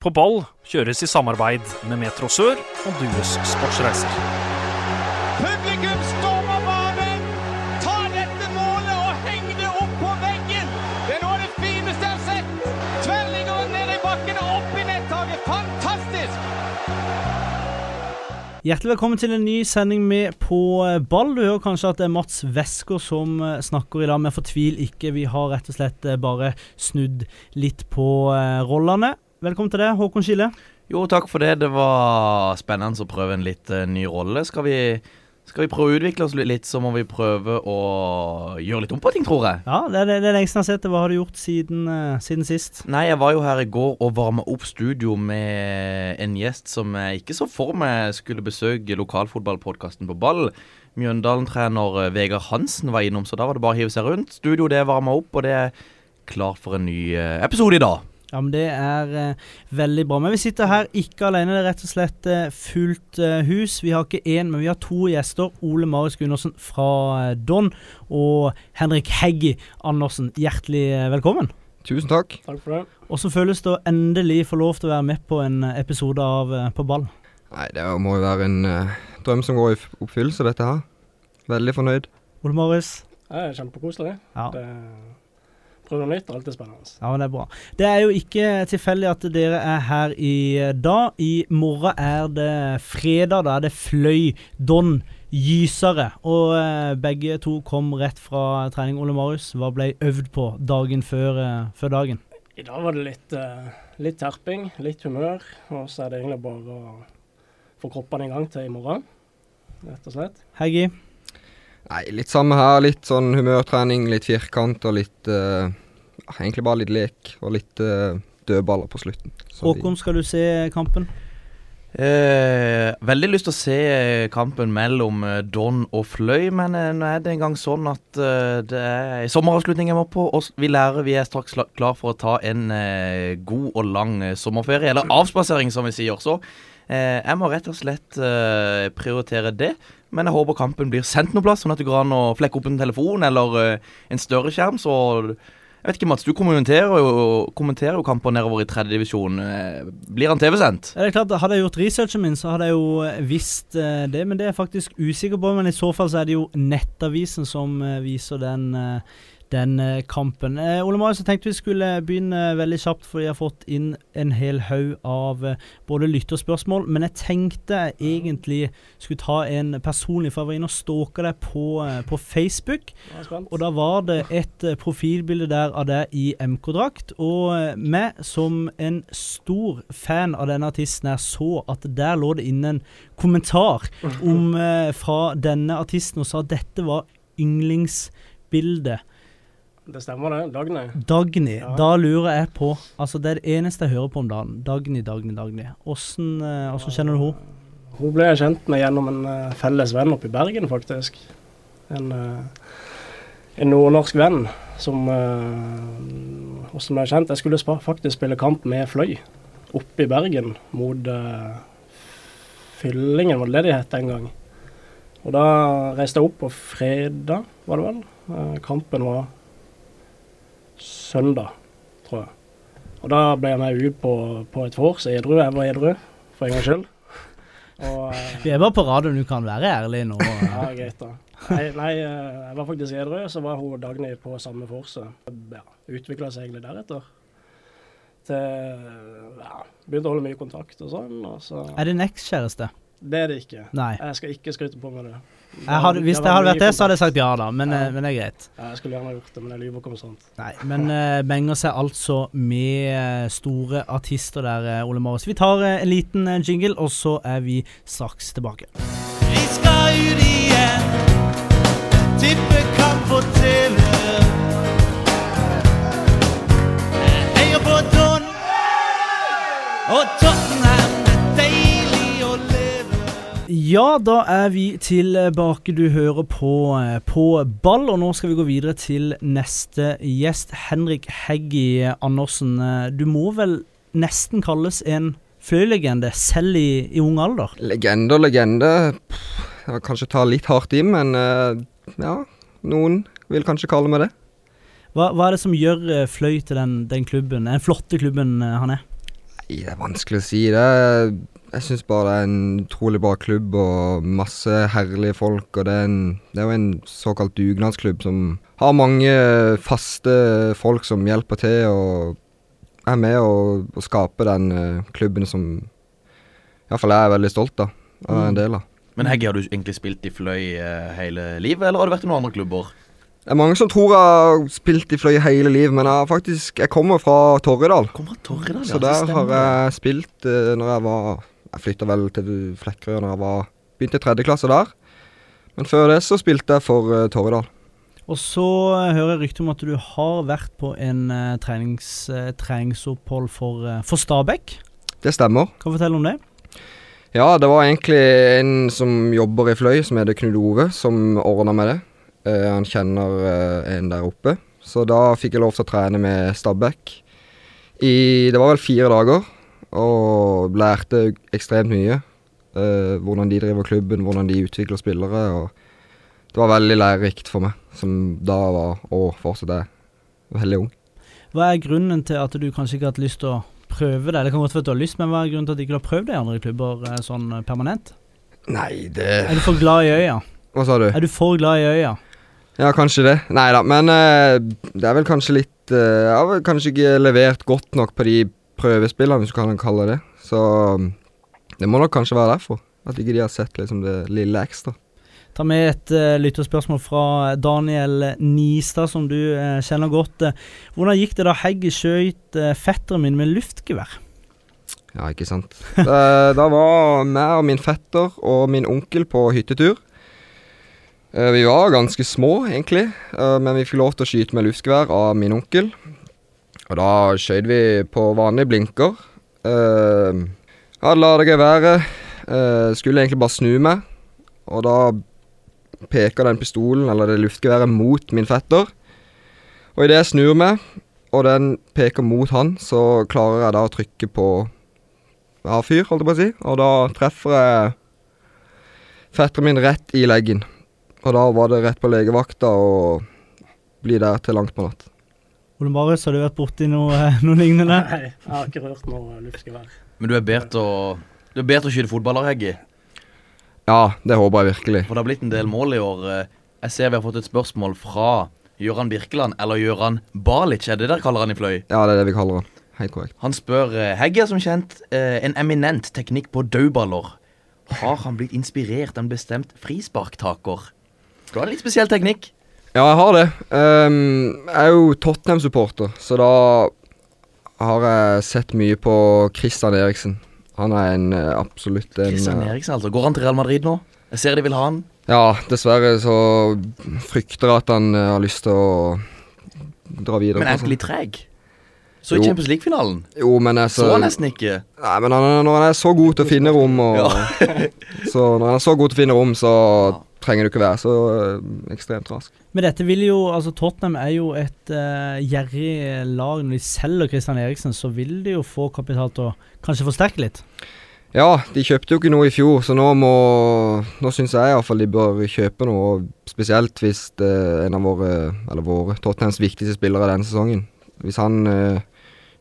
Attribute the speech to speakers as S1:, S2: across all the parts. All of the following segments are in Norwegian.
S1: På ball kjøres i samarbeid med Metro Sør og Dues Sportsreiser.
S2: Publikum stormer banen! Ta dette målet og heng det opp på veggen! Det er noe av det fineste jeg har sett! Tverrligger ned i bakken og opp i nettaket. Fantastisk!
S3: Hjertelig velkommen til en ny sending med På ball. Du hører kanskje at det er Mats Wesker som eh, snakker i dag, men fortvil ikke. Vi har rett og slett eh, bare snudd litt på eh, rollene. Velkommen til deg, Håkon Skille.
S4: Jo, takk for det. Det var spennende å prøve en litt uh, ny rolle. Skal vi, skal vi prøve å utvikle oss litt, så må vi prøve å gjøre litt om på ting, tror jeg.
S3: Ja, det er det, det lengste lengst jeg har sett. Hva har du gjort siden, uh, siden sist?
S4: Nei, jeg var jo her i går og varma opp studio med en gjest som jeg ikke så for meg skulle besøke lokalfotballpodkasten på ball. Mjøndalen-trener eh, Vegard Hansen var innom, så da var det bare å hive seg rundt. Studio det varma opp, og det er klart for en ny episode i dag.
S3: Ja, men Det er eh, veldig bra. Men vi sitter her ikke alene. Det er rett og slett eh, fullt eh, hus. Vi har ikke én, men vi har to gjester. Ole Marius Gundersen fra eh, Don og Henrik Heggi Andersen. Hjertelig eh, velkommen.
S5: Tusen takk.
S6: Takk for det.
S3: Hvordan føles det å endelig få lov til å være med på en eh, episode av På ball?
S5: Nei, det må jo være en uh, drøm som går i oppfyllelse, dette her. Veldig fornøyd.
S3: Ole Marius?
S6: Det er kjempekoselig.
S3: Ja.
S6: Det, prøve noe nytt er spennende.
S3: Ja, men Det er bra. Det er jo ikke tilfeldig at dere er her i dag. I morgen er det fredag. Da er det Fløy Don Gysere. Og eh, begge to kom rett fra trening. Ole Marius, hva ble øvd på dagen før, eh, før dagen?
S6: I dag var det litt, eh, litt terping, litt humør, og så er det egentlig bare å få kroppene i gang til i morgen, rett og slett.
S3: Heggi?
S5: Nei, litt samme her. Litt sånn humørtrening, litt firkant og litt uh, Egentlig bare litt lek og litt uh, dødballer på slutten.
S3: Håkon, skal du se kampen?
S4: Eh, veldig lyst til å se kampen mellom eh, Don og Fløy, men eh, nå er det en gang sånn at eh, det er sommeravslutning jeg må på, og vi lærer vi er straks klar for å ta en eh, god og lang sommerferie, eller avspasering som vi sier. Så eh, jeg må rett og slett eh, prioritere det, men jeg håper kampen blir sendt noe plass, sånn at det går an å flekke opp en telefon eller eh, en større skjerm, så jeg vet ikke, Mats, du kommenterer jo, kommenterer jo kamper nedover i tredjedivisjon. Blir han TV-sendt?
S3: Ja, det er klart, Hadde jeg gjort researchen min, så hadde jeg jo eh, visst eh, det. Men det er jeg faktisk usikker på. Men i så fall så er det jo Nettavisen som eh, viser den, eh, den eh, kampen. Eh, Ole Marius, jeg tenkte vi skulle begynne veldig kjapt, for jeg har fått inn en hel haug av eh, både lytterspørsmål. Men jeg tenkte jeg egentlig skulle ta en personlig, for jeg var inne og stalka deg på, eh, på Facebook. Og da var det et eh, profilbilde der av deg i MK-drakt. Og eh, meg som en stor fan av denne artisten her, så at der lå det inne en kommentar om, eh, fra denne artisten og sa at dette var yndlingsbildet.
S6: Det stemmer det. Dagny.
S3: Dagny.
S6: Ja.
S3: Da lurer jeg på Altså, det er det eneste jeg hører på om dagen. Dagny, Dagny, Dagny. Åssen eh, kjenner du henne?
S6: Hun ble jeg kjent med gjennom en eh, felles venn oppe i Bergen, faktisk. En, eh, en nordnorsk venn som uh, ble jeg kjent? Jeg skulle faktisk spille kamp med Fløy oppe i Bergen mot uh, Fyllingen, var det det de het den gang. Og da reiste jeg opp på fredag, var det vel. Uh, kampen var søndag, tror jeg. Og da ble jeg med ut på, på et vors edru. Jeg var edru, for en gangs skyld. Og eh,
S3: Vi er bare på radioen, du kan være ærlig nå.
S6: ja, greit da. Nei, nei, eh, jeg var faktisk edru, så var hun Dagny på samme vorset. Ja, Utvikla seg egentlig deretter. Til ja, Begynte å holde mye kontakt og sånn. Og så,
S3: Er det en ekskjæreste?
S6: Det er det ikke.
S3: Nei.
S6: Jeg skal ikke skryte på meg det.
S3: Jeg hadde, hvis det hadde vært det, så hadde jeg sagt ja da, men,
S6: Ja.
S3: eh, men det er greit.
S6: Ja, jeg skulle gjerne gjort det, men jeg lyver ikke om sånt.
S3: Nei, men uh, menger seg altså med eh, store artister der, eh, Ole Marius. Vi tar uh, en liten uh, jingle, og så er vi straks tilbake.
S2: Vi skal ut igjen. Tippekamp på TV. Heier på Don og Tottenham.
S3: Ja, da er vi tilbake. Du hører på, eh, på ball, og nå skal vi gå videre til neste gjest. Henrik Heggi Andersen. Eh, Du må vel nesten kalles en fløylegende, selv i, i ung alder?
S5: Legende og legende. Jeg vil kanskje ta litt hardt i, men eh, ja. Noen vil kanskje kalle meg det.
S3: Hva, hva er det som gjør Fløy til den, den klubben, den flotte klubben han er?
S5: Det er vanskelig å si. Det jeg syns bare det er en utrolig bra klubb og masse herlige folk. Og det er, en, det er jo en såkalt dugnadsklubb som har mange faste folk som hjelper til og er med og, og skape den eh, klubben som iallfall jeg er veldig stolt av. Og er en del av.
S4: Men Hegge, har du egentlig spilt i Fløy eh, hele livet, eller har du vært i noen andre klubber?
S5: Det er mange som tror jeg har spilt i Fløy hele livet, men jeg, faktisk, jeg kommer fra Torredal.
S4: Kommer fra Torredal, ja.
S5: Så der har jeg spilt uh, når jeg var Jeg flytta vel til Flekkerøy når jeg var begynte i tredje klasse der. Men før det så spilte jeg for uh, Torredal.
S3: Og så eh, hører jeg rykte om at du har vært på en uh, trenings, uh, treningsopphold for, uh, for Stabæk.
S5: Det stemmer.
S3: Kan du fortelle om det?
S5: Ja, det var egentlig en som jobber i Fløy, som heter Knut Ove, som ordna med det. Eh, han kjenner eh, en der oppe. Så da fikk jeg lov til å trene med Stabæk i Det var vel fire dager, og lærte ekstremt mye. Eh, hvordan de driver klubben, hvordan de utvikler spillere. og Det var veldig lærerikt for meg, som da var, og fortsatt er, veldig ung.
S3: Hva er grunnen til at du kanskje ikke har hatt lyst til å prøve det? Det kan godt være at du har lyst, men hva er grunnen til at du ikke har prøvd det i andre klubber sånn permanent?
S5: Nei, det
S3: Er du for glad i øya?
S5: Hva sa du?
S3: Er du for glad i øya?
S5: Ja, kanskje det. Nei da, men eh, det er vel kanskje litt eh, Jeg har vel kanskje ikke levert godt nok på de prøvespillene, hvis du kan kalle det. Så det må nok kanskje være derfor. At ikke de har sett liksom det lille ekstra.
S3: Ta med et uh, lytterspørsmål fra Daniel Nistad, som du uh, kjenner godt. Hvordan gikk det da Hegge skjøt uh, fetteren min med luftgevær?
S5: Ja, ikke sant. Da, da var meg og min fetter og min onkel på hyttetur. Eh, vi var ganske små, egentlig, eh, men vi fikk lov til å skyte med luftgevær av min onkel. Og da skjøt vi på vanlige blinker. Uh, hadde lada geværet. eh, skulle egentlig bare snu meg, og da peker den pistolen, eller det luftgeværet, mot min fetter. Og idet jeg snur meg, og den peker mot han, så klarer jeg da å trykke på avfyr, holdt jeg på å si. Og da treffer jeg fetteren min rett i leggen. Og da var det rett på legevakta og bli der til langt på natt.
S3: Ole Marius, har du vært borti noe, eh, noe lignende?
S6: Nei, jeg har ikke rørt noe luftgevær.
S4: Men du er bedre til å Du er bedre til å skyte fotballer, Hegge.
S5: Ja, det håper jeg virkelig.
S4: For det har blitt en del mål i år. Eh, Jeg ser vi har fått et spørsmål fra Gøran Birkeland, eller Gøran Balic, er det der kaller han i Fløy?
S5: Ja, det er det vi kaller han. Helt korrekt.
S4: Han spør eh, Hegge er som kjent en eminent teknikk på dødballer. Har han blitt inspirert av en bestemt frisparktaker? Du har en litt spesiell teknikk.
S5: Ja, jeg har det. Um, jeg er jo Tottenham-supporter, så da har jeg sett mye på Christian Eriksen. Han er en eh, absolutt en
S4: Christian
S5: eh,
S4: Eriksen, altså. Går han til Real Madrid nå? Jeg ser de vil ha han.
S5: Ja, dessverre så frykter jeg at han eh, har lyst til å dra videre.
S4: Men er
S5: altså.
S4: han litt treg? Så i. Champions League-finalen.
S5: Jo, men jeg
S4: Så han nesten ikke.
S5: Nei, men han, når han er så god til å finne rom, og ja. Så når han er så god til å finne rom, så trenger du ikke være så eh, ekstremt rask.
S3: Men dette vil jo, altså Tottenham er jo et uh, gjerrig lag. Når de selger Christian Eriksen, så vil de jo få kapital til å kanskje forsterke litt.
S5: Ja, de kjøpte jo ikke noe i fjor, så nå må Nå syns jeg iallfall de bør kjøpe noe, og spesielt hvis det er en av våre, eller våre, Tottenhams viktigste spillere denne sesongen. Hvis han uh,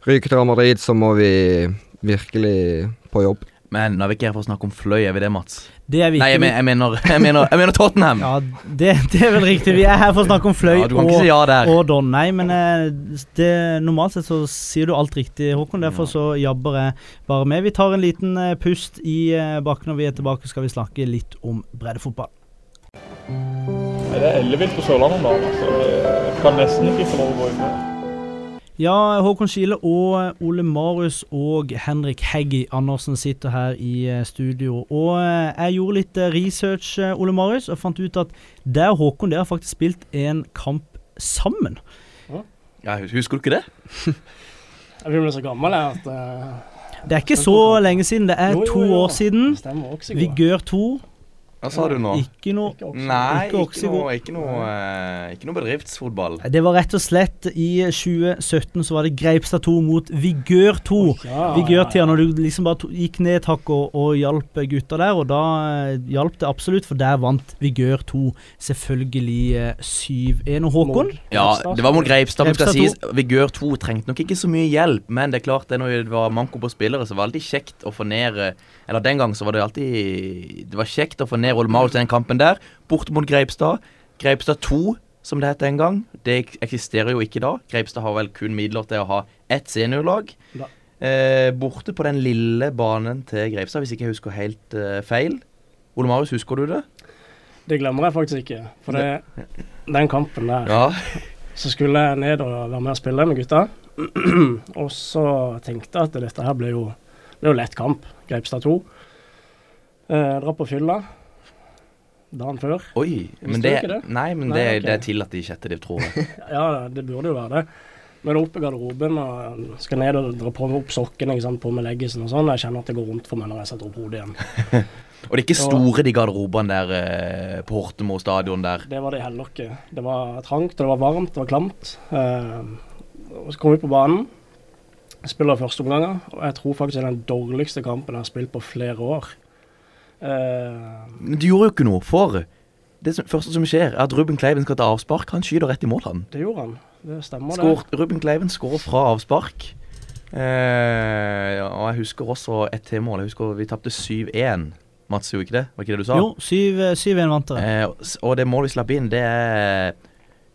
S5: ryker til Real Madrid, så må vi virkelig på jobb.
S4: Men nå er vi ikke her for å snakke om Fløy, er vi det, Mats?
S3: Det er viktig.
S4: Nei, jeg, men, jeg, mener, jeg, mener, jeg mener Tottenham.
S3: Ja, det, det er vel riktig. Vi er her for å snakke om Fløy
S4: Ja,
S3: og,
S4: si ja
S3: og Don. Nei, men eh, det, normalt sett så sier du alt riktig, Håkon. Derfor så jabber jeg bare med. Vi tar en liten eh, pust i uh, bakken når vi er tilbake, skal vi snakke litt om breddefotball.
S7: Det er ellevilt på Sørlandet om dagen. Altså. Jeg kan nesten ikke få lov å gå inn.
S3: Ja, Håkon Skile og Ole Marius og Henrik Heggy Andersen sitter her i eh, studio. Og eh, jeg gjorde litt eh, research, Ole Marius, og fant ut at der Håkon dere har faktisk spilt en kamp sammen.
S4: Ja, husker du ikke det?
S6: Jeg blir så gammel jeg, at uh,
S3: Det er ikke så lenge siden. Det er
S6: jo, jo,
S3: to år siden. Vigør 2.
S4: Hva sa du nå?
S3: Ikke noe
S6: Ikke
S4: Nei,
S3: ikke
S4: ikke noe, ikke noe, uh, ikke noe bedriftsfotball.
S3: Det var rett og slett i 2017 så var det Greipstad 2 mot Vigør 2.
S6: Ja,
S3: Vigør-tida, når du liksom bare to, gikk ned et hakk og, og hjalp gutta der, og da uh, hjalp det absolutt, for der vant Vigør 2 selvfølgelig uh, 7-1. Og Håkon?
S4: Ja, det var mot Greipstad. Men skal sies, Vigør 2 trengte nok ikke så mye hjelp, men det er klart det når det var manko på spillere, så var det alltid kjekt å få ned eh, Eller den gang så var det alltid Det var kjekt å få ned Ole Marius i den kampen der. Borte mot Greipstad. Greipstad 2, som det het den gang. Det eksisterer jo ikke da. Greipstad har vel kun midler til å ha ett seniorlag. Eh, borte på den lille banen til Greipstad, hvis ikke jeg husker helt eh, feil. Ole Marius, husker du det?
S6: Det glemmer jeg faktisk ikke. For det, den kampen der
S4: Ja.
S6: Så skulle jeg ned og være med og spille med gutta. og så tenkte jeg at dette her ble jo, ble jo lett kamp. Greipstad 2. Eh, dra på fylla dagen før.
S4: Oi. Men det,
S6: det?
S4: Nei, men
S6: Nei,
S4: det,
S6: ok.
S4: det er tillatt i sjette div, tror jeg.
S6: Ja, det burde jo være det. Men opp i garderoben og skal ned og dra på meg opp sokkene på med leggisen og sånn. Jeg kjenner at det går rundt for meg når jeg setter opp hodet igjen.
S4: Og det er ikke store de garderobene der eh, på Hortemo stadion der.
S6: Det var det heller ikke. Det var trangt, og det var varmt, det var klamt. Eh, så kom vi på banen. Spiller første omganger, og jeg tror faktisk det er den dårligste kampen jeg har spilt på flere år. Eh,
S4: Men du gjorde jo ikke noe, for det som, første som skjer, er at Ruben Kleiven skal ta avspark. Han skyter rett i mål, han.
S6: det gjorde han. Det stemmer,
S4: Skår, Ruben Kleiven skårer fra avspark. Eh, ja, og jeg husker også et til mål. Jeg husker vi tapte 7-1. Mats, gjorde ikke det? Var ikke det du sa?
S3: Jo, 7-1 vant dere.
S4: Eh, og det målet vi slapp inn, det er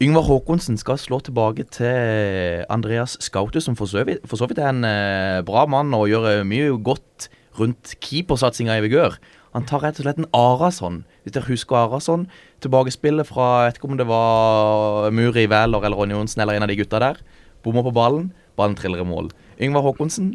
S4: Yngvar Håkonsen skal slå tilbake til Andreas Skaute, som for så vidt, for så vidt er en eh, bra mann og gjør eh, mye godt rundt keepersatsinga i Vigør. Han tar rett og slett en Arason, hvis dere husker Arason. Tilbakespillet fra jeg vet ikke om det var Muri Wæler eller Ronny Johnsen eller en av de gutta der. Bommer på ballen, ballen triller i mål. Yngvar Håkonsen,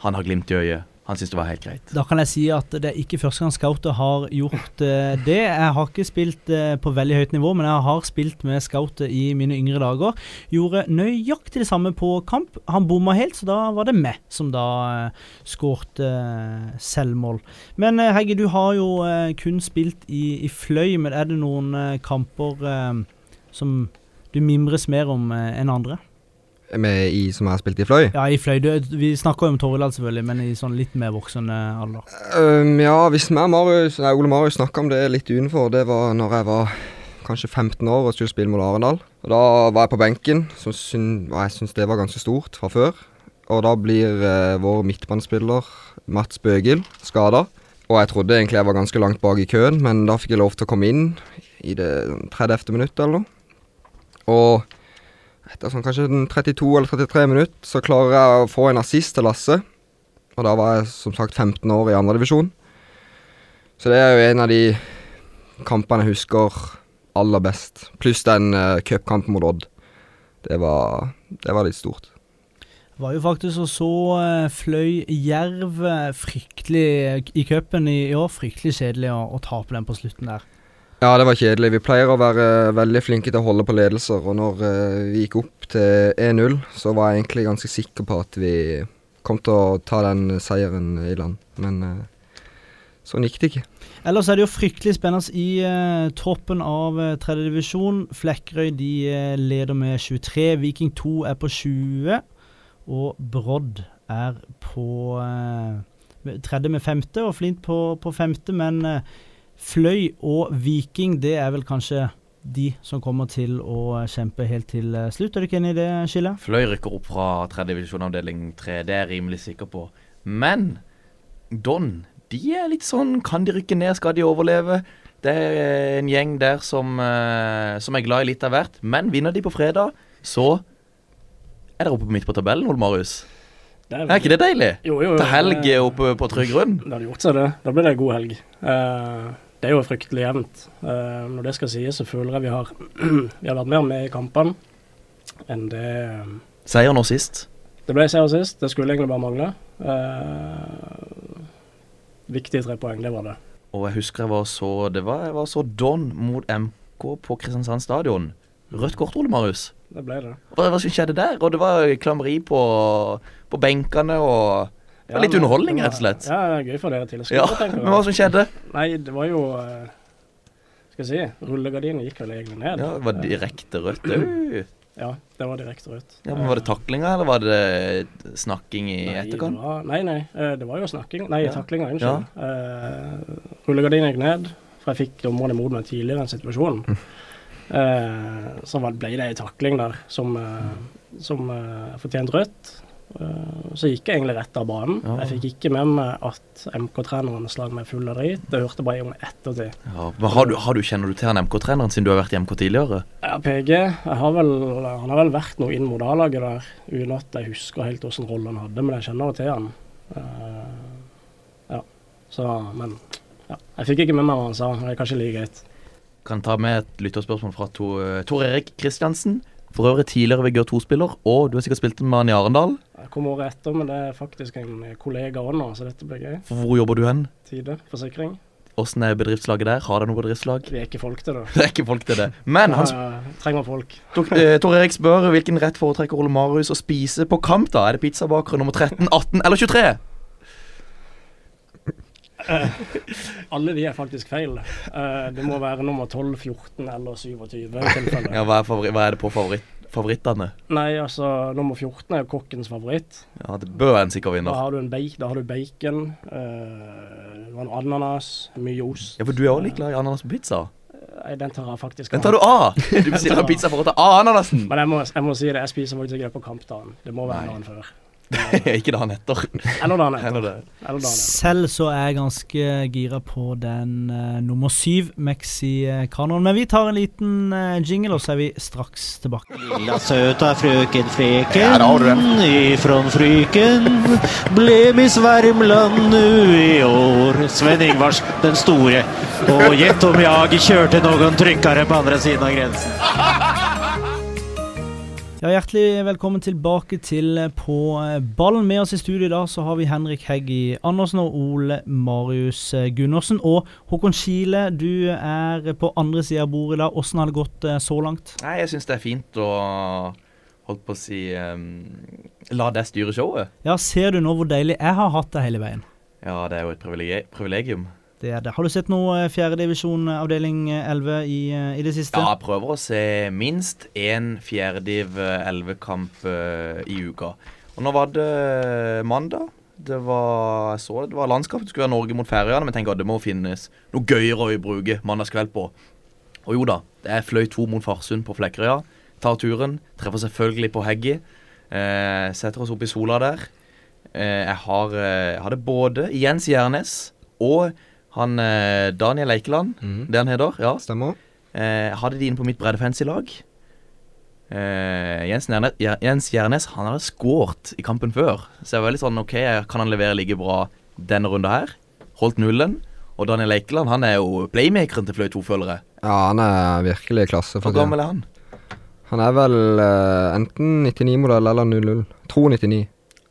S4: han har glimt i øyet. Han syntes det var helt greit.
S3: Da kan jeg si at det er ikke første gang scouter har gjort uh, det. Jeg har ikke spilt uh, på veldig høyt nivå, men jeg har spilt med scouter i mine yngre dager. Gjorde nøyaktig det samme på kamp. Han bomma helt, så da var det meg som da uh, skårte eh, selvmål. Men Hegge, du har jo kun spilt i, i fløy, men er det noen kamper som du mimres mer om enn andre?
S5: Med i som har spilt i Fløy.
S3: Ja, i fløy. Du, vi snakker jo om Torvald selvfølgelig, men i sånn litt mer voksen alder.
S5: Um, ja, hvis og Marius, nei, Ole Marius snakka om det litt utenfor, det var når jeg var kanskje 15 år og skulle spille mot Arendal. Og Da var jeg på benken, som syn, og jeg syns det var ganske stort fra før. Og da blir eh, vår midtbanespiller Mats Bøgil skada. Og jeg trodde egentlig jeg var ganske langt bak i køen, men da fikk jeg lov til å komme inn i det 30. minuttet eller noe. Og etter sånn kanskje 32 eller 33 minutter, så klarer jeg å få en assist til Lasse. Og da var jeg som sagt 15 år i andredivisjon. Så det er jo en av de kampene jeg husker aller best. Pluss den uh, cupkampen mot Odd. Det var, det var litt stort.
S3: Var jo faktisk og så eh, Fløy Jerv eh, fryktelig i cupen i år. Fryktelig kjedelig å, å tape den på slutten der.
S5: Ja, det var kjedelig. Vi pleier å være veldig flinke til å holde på ledelser. Og når eh, vi gikk opp til 1-0, så var jeg egentlig ganske sikker på at vi kom til å ta den seieren i land. Men eh, sånn gikk det ikke.
S3: Ellers er det jo fryktelig spennende i eh, toppen av uh, tredje divisjon. Flekkerøy de eh, leder med 23. Viking 2 er på 20. Og Brodd er på eh, tredje med femte, og Flint på, på femte. Men eh, Fløy og Viking, det er vel kanskje de som kommer til å kjempe helt til eh, slutt. Er du ikke enig i det, skillet?
S4: Fløy rykker opp fra tredjedivisjon avdeling tre, det er jeg rimelig sikker på. Men Don, de er litt sånn Kan de rykke ned, skal de overleve? Det er en gjeng der som, eh, som er glad i litt av hvert. Men vinner de på fredag, så er dere oppe midt på tabellen, Ole Marius.
S6: Det
S4: Er ikke det deilig?
S6: Jo, jo, jo.
S4: Til helg oppe på trygg grunn.
S6: Det hadde gjort seg, det. Da blir det en god helg. Eh, det er jo fryktelig jevnt. Eh, når det skal sies, så føler jeg vi har, vi har vært mer med i kampene enn det eh,
S4: Seier nå sist.
S6: Det ble seier sist. Det skulle egentlig bare mangle. Eh, viktige tre poeng, det var det.
S4: Og jeg husker jeg var så Det var, jeg var så Don mot MK på Kristiansand stadion. Rødt kort, Ole Marius.
S6: Det ble det.
S4: Hva, hva som skjedde der? Og det var klammeri på, på benkene og var litt
S6: men-
S4: underholdning, rett og slett.
S6: Ja, det gøy for dere tilskuere,
S4: Ja,
S6: tenker jeg.
S4: men hva som skjedde?
S6: Nei, det var jo eh, skal jeg si, rullegardinen gikk vel egentlig ned.
S4: Ja, det var direkte rødt òg.
S6: Ja, det var direkte rødt.
S4: Ja, men var det taklinga, eller var det snakking i
S6: Nei,
S4: etterkant?
S6: Var, nei, nei, eh, det var jo snakking. Nei,
S4: Ja.
S6: taklinga, unnskyld. Eh, rullegardinen gikk ned, for jeg fikk dommeren imot meg tidligere i den situasjonen. Eh, så ble det ei takling der som, eh, som eh, fortjente rødt. Eh, så gikk jeg egentlig rett av banen.
S4: Ja.
S6: Jeg fikk ikke med meg at MK-treneren slang meg full av drit. Det hørte bare jeg om ettertid.
S4: Ja, men har du, har du, Kjenner du til han MK-treneren siden du har vært i MK tidligere?
S6: Ja, PG har vel, Han har vel vært noe inn mot A-laget der, uten at jeg husker helt hvilken rolle han hadde, men jeg kjenner jo til han. Eh, ja, så Men ja, jeg fikk ikke med meg hva han sa. Det er kanskje like greit.
S4: Kan ta med et lytterspørsmål fra to, eh, Tor Erik Kristiansen. For øvrig tidligere VG2-spiller, og du har sikkert spilt med han i Arendal.
S6: Jeg kom året etter, men det er faktisk en kollega òg nå, så dette blir gøy.
S4: Hvor jobber du hen?
S6: Tide forsikring.
S4: Åssen er bedriftslaget der? Har dere noe bedriftslag?
S6: Vi er ikke folk til det.
S4: Det er ikke folk til det. Men han
S6: Ja, trenger folk.
S4: Tor, eh, Erik spør hvilken rett foretrekker Ole Marius å spise på kamp, da? Er det pizzabakere nummer 13, 18 eller 23?
S6: Alle de er faktisk feil. Uh, det må være nummer 12, 14 eller 27 i tilfelle.
S4: Ja, hva er, hva er det på favoritt favorittene?
S6: Nei, altså nummer 14 er jo kokkens favoritt.
S4: Ja, det bør være en sikker
S6: Da
S4: vinner.
S6: har du, en bake, da har du bacon, eh, noe ananas, mye ost.
S4: Ja, for du er også litt glad i ananas på pizza.
S6: Nei, den tar jeg faktisk
S4: Den tar du av! Du bestiller pizza for å ta av ananasen!
S6: Men jeg må, jeg må si det, jeg spiser faktisk ikke det på kampdagen. Det må være
S4: en
S6: dagen før.
S4: ikke dagen etter.
S6: Eller dagen etter.
S4: Eller det.
S6: Eller dagen etter.
S3: Selv så er jeg ganske gira på den uh, nummer syv, Mexi-kanonen. Men vi tar en liten uh, jingle, og så er vi straks tilbake.
S8: Lilla søta frøken Freken ifrån Fryken blev Miss Värmland nu i år. Sven-Ingvars den store. Og gjett om jeg kjørte noen trykkere på andre siden av gränsen.
S3: Ja, Hjertelig velkommen tilbake til eh, På eh, ballen. Med oss i studio i dag så har vi Henrik Heggi Andersen og Ole Marius eh, Gundersen. Og Håkon Kile, du er på andre sida av bordet i dag. Åssen har det gått så langt?
S4: Nei, jeg syns det er fint å Holdt på å si um, La deg styre showet.
S3: Ja, Ser du nå hvor deilig jeg har hatt det hele veien?
S4: Ja, det er jo et privilegium.
S3: Er. Har du sett noe fjerdedivisjon avdeling eh, 11 i, eh, i det siste?
S4: Ja, jeg prøver å se minst én fjerdediv 11-kamp uh, i uka. Og nå var det mandag. Det var, jeg så det, det var landskap. Det skulle være Norge mot Færøyene. Men tenker at det må finnes noe gøyere å bruke mandagskveld på. Og jo da, det er fløy to mot Farsund på Flekkerøya. Tar turen. Treffer selvfølgelig på Heggi. Eh, setter oss opp i sola der. Eh, jeg har, eh, jeg hadde både Jens Gjernes og han eh, Daniel Eikeland,
S5: mm.
S4: det han heter. Ja,
S5: Stemmer.
S4: Eh, hadde de inne på mitt breddefancy-lag. Eh, Jens, Jens Gjernes han hadde skåret i kampen før. Så jeg var litt sånn OK, kan han levere like bra denne runda her? Holdt nullen. Og Daniel Eikeland han er jo playmakeren til Fløy 2-følgere.
S5: Ja, han er virkelig i klasse.
S4: Hvor gammel er han?
S5: Han er vel eh, enten 99-modell eller 00. Tro 99.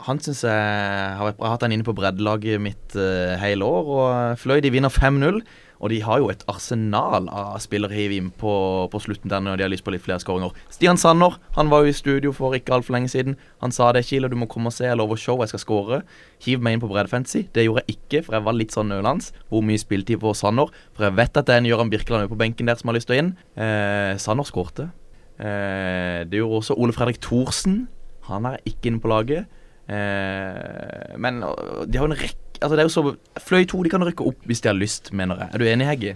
S4: Han syns jeg har vært bra. Jeg har hatt han inne på breddelaget mitt uh, hele år. Og Fløy de vinner 5-0. Og de har jo et arsenal av spillere hiv inn på, på slutten der når de har lyst på litt flere skåringer. Stian Sanner han var jo i studio for ikke altfor lenge siden. Han sa det, Kilo, du må komme og se. Jeg lover show, jeg skal skåre. Hiv meg inn på breddfancy. Det gjorde jeg ikke, for jeg var litt sånn nølende. Hvor mye spilletid på Sanner? For jeg vet at det er en Gøran Birkeland på benken der som har lyst til å inn. Eh, Sanner skårte. Eh, det gjorde også Ole Fredrik Thorsen. Han er ikke inne på laget. Eh, men de har en rekke Altså det er jo så Fløy 2 de kan rykke opp hvis de har lyst, mener jeg. Er du enig, Hegge?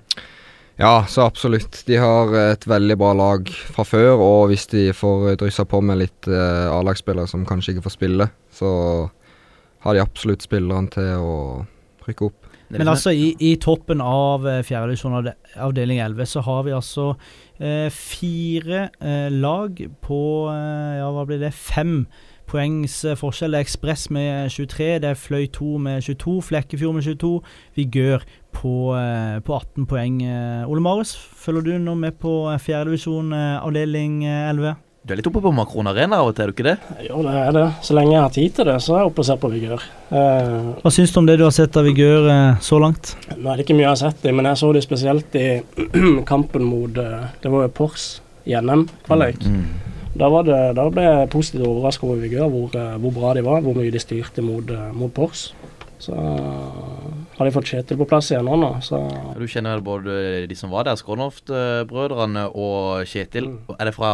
S5: Ja, så absolutt. De har et veldig bra lag fra før, og hvis de får dryssa på med litt eh, A-lagsspillere som kanskje ikke får spille, så har de absolutt spillerne til å rykke opp.
S3: Men altså, i, i toppen av eh, fjerdedivisjon av avdeling 11, så har vi altså eh, fire eh, lag på eh, Ja, hva blir det? Fem poengs forskjell. Det er Ekspress med 23, det er Fløy 2 med 22, Flekkefjord med 22, Vigør på, eh, på 18 poeng. Eh, Ole Marius, følger du nå med på eh, fjerdedivisjon avdeling eh, 11?
S4: Du er litt oppe på Makron Arena av og til, er du ikke det?
S6: Jo, det er det. Så lenge jeg har tid til det, så er jeg oppe og ser på Vigør. Eh,
S3: Hva syns du om det du har sett av Vigør eh, så langt?
S6: nå er det ikke mye jeg har sett dem, men jeg så det spesielt i kampen mot Det var jo Pors i NM-kvalik.
S4: Mm.
S6: Da, var det, da ble jeg positivt overrasket over Vigør, hvor, eh, hvor bra de var, hvor mye de styrte mot, eh, mot Pors. Så har de fått Kjetil på plass igjen nå, nå så
S4: Du kjenner vel både de som var der, Skrånoft-brødrene og Kjetil.
S6: Mm.
S4: Er det fra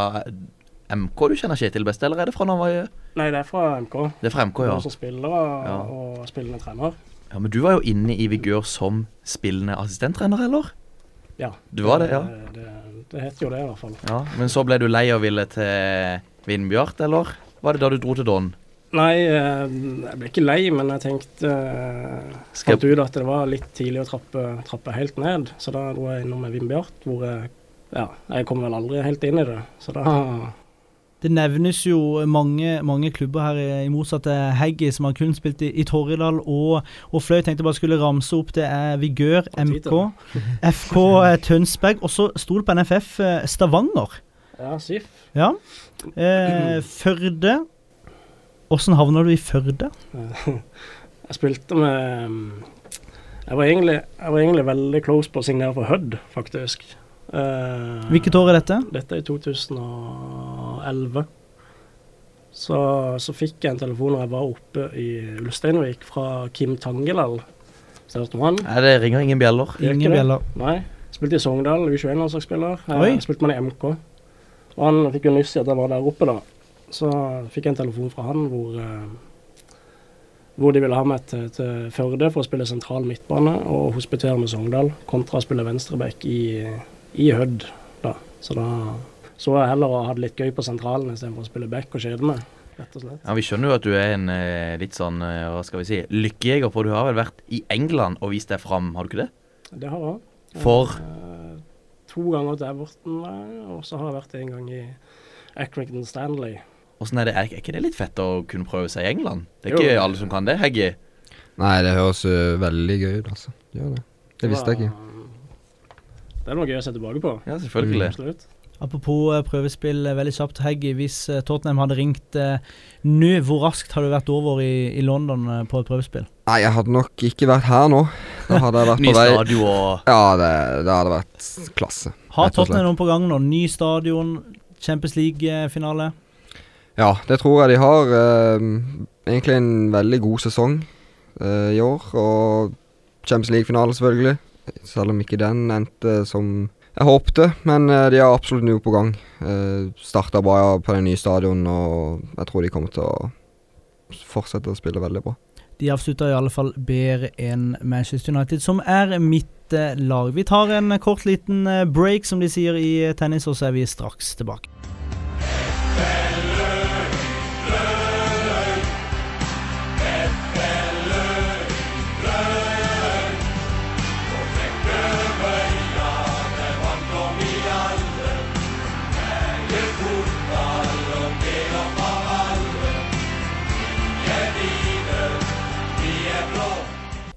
S4: MK du kjenner Kjetil best, eller er det fra når han var i
S6: Nei, det er fra MK.
S4: Det er fra MK, ja.
S6: Som spiller og,
S4: Ja.
S6: og spillende trener.
S4: ja. Men du var jo inne i Vigør som spillende assistenttrener, eller?
S6: Ja.
S4: Du var det, ja.
S6: Det, det, det het jo det, i hvert fall.
S4: Ja, Men så ble du lei og ville til Vindbjart, eller? Var det da du dro til Don?
S6: Nei, eh, jeg ble ikke lei, men jeg tenkte eh,
S4: Skal-
S6: Fant ut at det var litt tidlig å trappe, trappe helt ned. Så da dro jeg innom Vindbjart, hvor jeg Ja, jeg kom vel aldri helt inn i det. Så da
S3: Det nevnes jo mange, mange klubber her, i, i motsatt til Heggy, som har kun spilt i, i Torridal og, og Fløy. Tenkte jeg bare skulle ramse opp. Det er Vigør, MK, FK eh, Tønsberg, og så sto det på NFF eh, Stavanger.
S6: Ja, SIF.
S3: Ja. Eh, Førde. Åssen havna du i Førde?
S6: Jeg spilte med jeg var, egentlig, jeg var egentlig veldig close på å signere for Hødd, faktisk. Eh,
S3: Hvilket år er dette?
S6: Dette er i 2011. Så, så fikk jeg en telefon når jeg var oppe i Ulsteinvik fra Kim Tangelal. Ser du han.
S4: Nei, det ringer ingen bjeller.
S3: Ingen
S6: det?
S3: bjeller.
S6: Nei. Spilte i Sogndal, U21-landslagsspiller. Spilte man i MK. Og han fikk jo nyss i at jeg var der oppe, da. Så fikk jeg en telefon fra han hvor, eh, hvor de ville ha meg til, til Førde for å spille sentral midtbane og hospitere med Sogndal, kontra å spille venstreback i, i Hødd. Da. Så da så jeg heller å ha det litt gøy på sentralen istedenfor å spille back og kjede meg, rett og slett.
S4: Ja, Vi skjønner jo at du er en eh, litt sånn, eh, hva skal vi si, lykkejeger, for du har vel vært i England og vist deg fram, har du ikke det?
S6: Det har jeg.
S4: For
S6: Eh, to ganger til Everton, og så har jeg vært en gang i Accrington Stanley.
S4: åssen er det? Er, ikke det litt fett å kunne prøve seg i England? Det er
S6: Jo.
S4: ikke alle som kan det, Heggy.
S5: Nei, det høres uh, veldig gøy ut, altså. Gjør det. Det visste jeg ikke.
S6: Det er noe gøy å se tilbake på.
S4: Ja, selvfølgelig.
S6: Absolutt.
S3: Apropos eh, prøvespill, eh, veldig kjapt. Heggy, hvis eh, Tottenham hadde ringt nå, hvor raskt har du vært over i, i London på et prøvespill?
S5: Nei, jeg hadde nok ikke vært her nå. Da hadde jeg vært
S4: Ny
S5: på vei
S4: stadion og
S5: Ja, det, det hadde vært klasse.
S3: Har. Tottenham noen på gang nå? Ny stadion, Champions League-finale?
S5: Ja, det tror jeg de har. eh, egentlig en veldig god sesong eh, i år. Og Champions League-finale, selvfølgelig. Selv om ikke den endte som jeg håpte. Men eh, de har absolutt noe på gang. Uh, Starta bra på den nye stadion, og jeg tror de kommer til å fortsette å spille veldig bra.
S3: De avslutta i alle fall bedre enn Manchester United, som er mitt eh, lag. Vi tar en kort liten eh, break, som de sier i eh, tennis, og så er vi straks tilbake.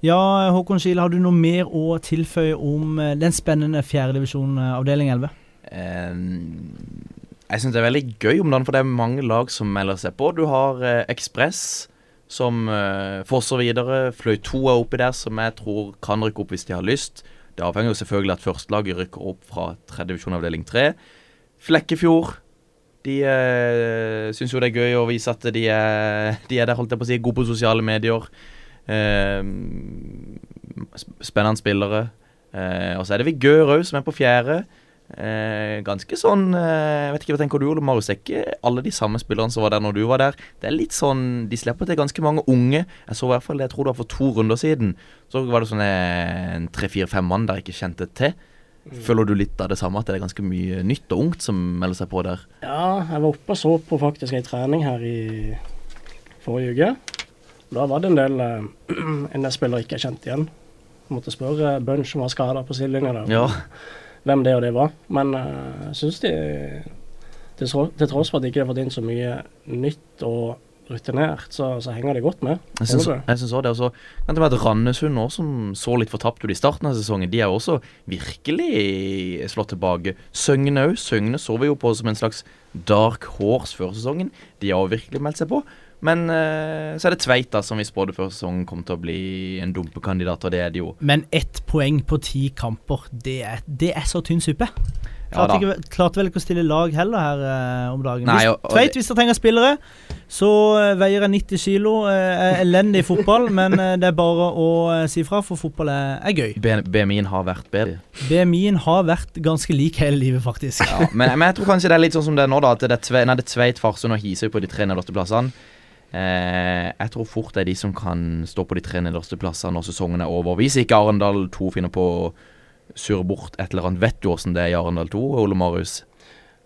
S3: Ja, Håkon Skile, har du noe mer å tilføye om eh, den spennende fjerdedivisjon avdeling 11?
S4: Um, jeg syns det er veldig gøy om dagen, for det er mange lag som melder seg på. Du har eh, som eh, fosser videre. Fløy 2 er oppi der, som jeg tror kan rykke opp hvis de har lyst. Det avhenger jo selvfølgelig at førstelaget rykker opp fra tredje divisjon avdeling 3. Flekkefjord de eh, syns jo det er gøy å vise at de er, de er der, holdt jeg på å si, gode på sosiale medier. Eh, spennende spillere. Eh, og så er det Vigør òg, som er på fjerde. Eh, ganske sånn eh, vet ikke hva tenker du, Ole Marius. Er ikke alle de samme spillerne som var der når du var der. Det er litt sånn De slipper til ganske mange unge. Jeg så i hvert fall det, jeg tror det var for to runder siden. Så var det sånn eh, en tre-fire-fem mann der jeg ikke kjente til. Føler du litt av det samme, at det er ganske mye nytt og ungt som melder seg på der?
S6: Ja, jeg var oppe og så på faktisk ei trening her i forrige uke. Da var det en del eh, en del spillere ikke jeg kjente igjen. Måtte spørre Bunch som var skada på sidelinja der,
S4: Ja.
S6: hvem det og det var. Men eh, jeg syns de til, tross for at de ikke har fått inn så mye nytt og rutinert, så, så henger de godt med.
S4: Jeg syns òg også det. Og så kan det være at Randesund også, som så litt fortapt ut i starten av sesongen, de er jo også virkelig slått tilbake. Søgne òg. Søgne så vi jo på som en slags dark horse før sesongen. De har virkelig meldt seg på. Men uh, så er det Tveit, da, som vi spådde før sesongen kom til å bli en dumpekandidat, og det er det jo.
S3: Men ett poeng på ti kamper, det er, det er så tynn suppe. Klarte,
S4: ja,
S3: ikke, klarte vel ikke å stille lag heller her eh, om dagen.
S4: Nei, og- og
S3: Tveit, hvis dere trenger spillere, så eh, veier jeg 90 kilo. eh, elendig fotball, men eh, det er bare å si fra, for fotball er, er gøy.
S4: B- BMI-en har vært bedre.
S3: BMI-en har vært ganske lik hele livet, faktisk.
S4: Ja, men, men jeg tror kanskje det er litt sånn som det er nå, da. At det er, Tve, nei, det er Tveit, Farsund og Hisøy på de tre nederste plassene. Eh, jeg tror fort det er de som kan stå på de tre nederste plassene når sesongen er over. Hvis ikke Arendal 2 finner på å surre bort et eller annet. Vet du åssen det er i Arendal 2, Ole Marius?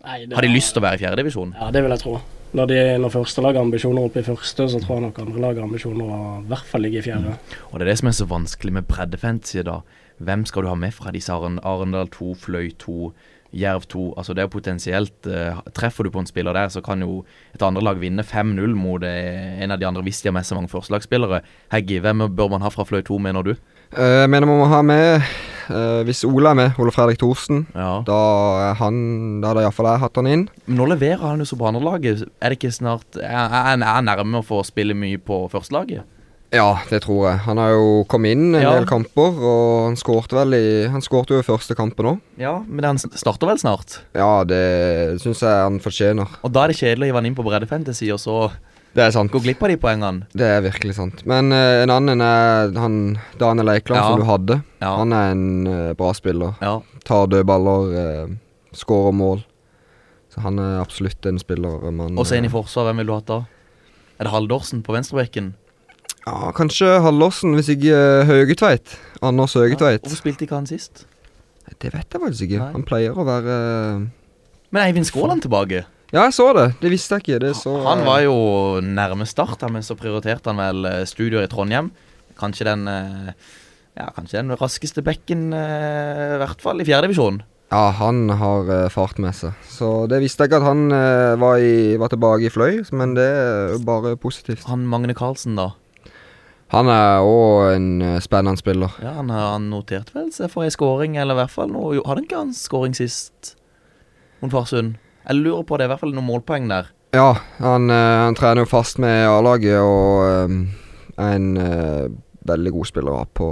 S6: Nei, det
S4: Har de
S6: var-
S4: lyst til å være i fjerdedivisjon?
S6: Ja, det vil jeg tro. Når, de, når første lag har ambisjoner oppe i første, så tror jeg nok andre lag har ambisjoner å i hvert fall ligge i fjerde.
S4: Og det er det som er så vanskelig med breddefantasy, da. Hvem skal du ha med fra disse Arendal 2, Fløy 2, Jerv 2? Altså det er potensielt eh, Treffer du på en spiller der, så kan jo et andre lag vinne 5-0 mot eh, en av de andre hvis de har med så mange førstelagsspillere. Heggy, hvem bør man ha fra Fløy 2, mener du?
S5: Eh, Jeg mener man må ha med Uh, Hvis Ola er med, Ole Fredrik Thorsen,
S4: Ja.
S5: da han Da hadde iallfall jeg hatt han inn.
S4: Men nå leverer han jo så på andrelaget. Er det ikke snart er han nærme å få spille mye på førstelaget?
S5: Ja, det tror jeg. Han har jo kommet inn en
S4: Ja.
S5: del kamper, og han skårte vel i Han skårte jo i første kampen òg.
S4: Ja, men han starter vel snart?
S5: Ja, det syns jeg han fortjener.
S4: Og da er det kjedelig å hive han inn på breddefantasy og så
S5: Det er sant.
S4: gå glipp av de poengene.
S5: Det er virkelig sant. Men uh, en annen er han Daniel Eikeland,
S4: Ja.
S5: som du hadde.
S4: Ja.
S5: Han er en uh, bra spiller.
S4: ja.
S5: Tar dødballer, uh, skårer mål. Så han er absolutt en spiller man
S4: Og så inn i
S5: eh,
S4: forsvar, hvem vil du ha da? Er det Haldorsen på venstrebekken?
S5: Ja, kanskje Hallåsen, hvis ikke uh, Høgetveit. Anders Høgetveit.
S4: Hvorfor spilte ikke han sist?
S5: Det vet jeg faktisk ikke.
S4: Nei.
S5: Han pleier å være eh,
S4: Men Eivind Skåland tilbake.
S5: Ja, jeg så det. Det visste jeg ikke. Det så
S4: Han var jo nærme start, men så prioriterte han vel eh, studier i Trondheim. Kanskje den eh, Ja, kanskje den raskeste bekken, eh, i hvert fall i fjerdedivisjonen.
S5: Ja, han har eh, fart med seg. Så det visste jeg ikke at han eh, var, i, var tilbake i Fløy, men det er jo bare positivt.
S4: Han Magne Karlsen, da.
S5: Han er òg en eh, spennende spiller.
S4: Ja, Han, har- han noterte vel seg for ei scoring, eller i hvert fall noe jo, Hadde ikke han scoring sist mot Farsund? Jeg lurer på det, i hvert fall noen målpoeng der.
S5: Ja, han, eh, han trener jo fast med A-laget og eh, er en uh, veldig god spiller også på,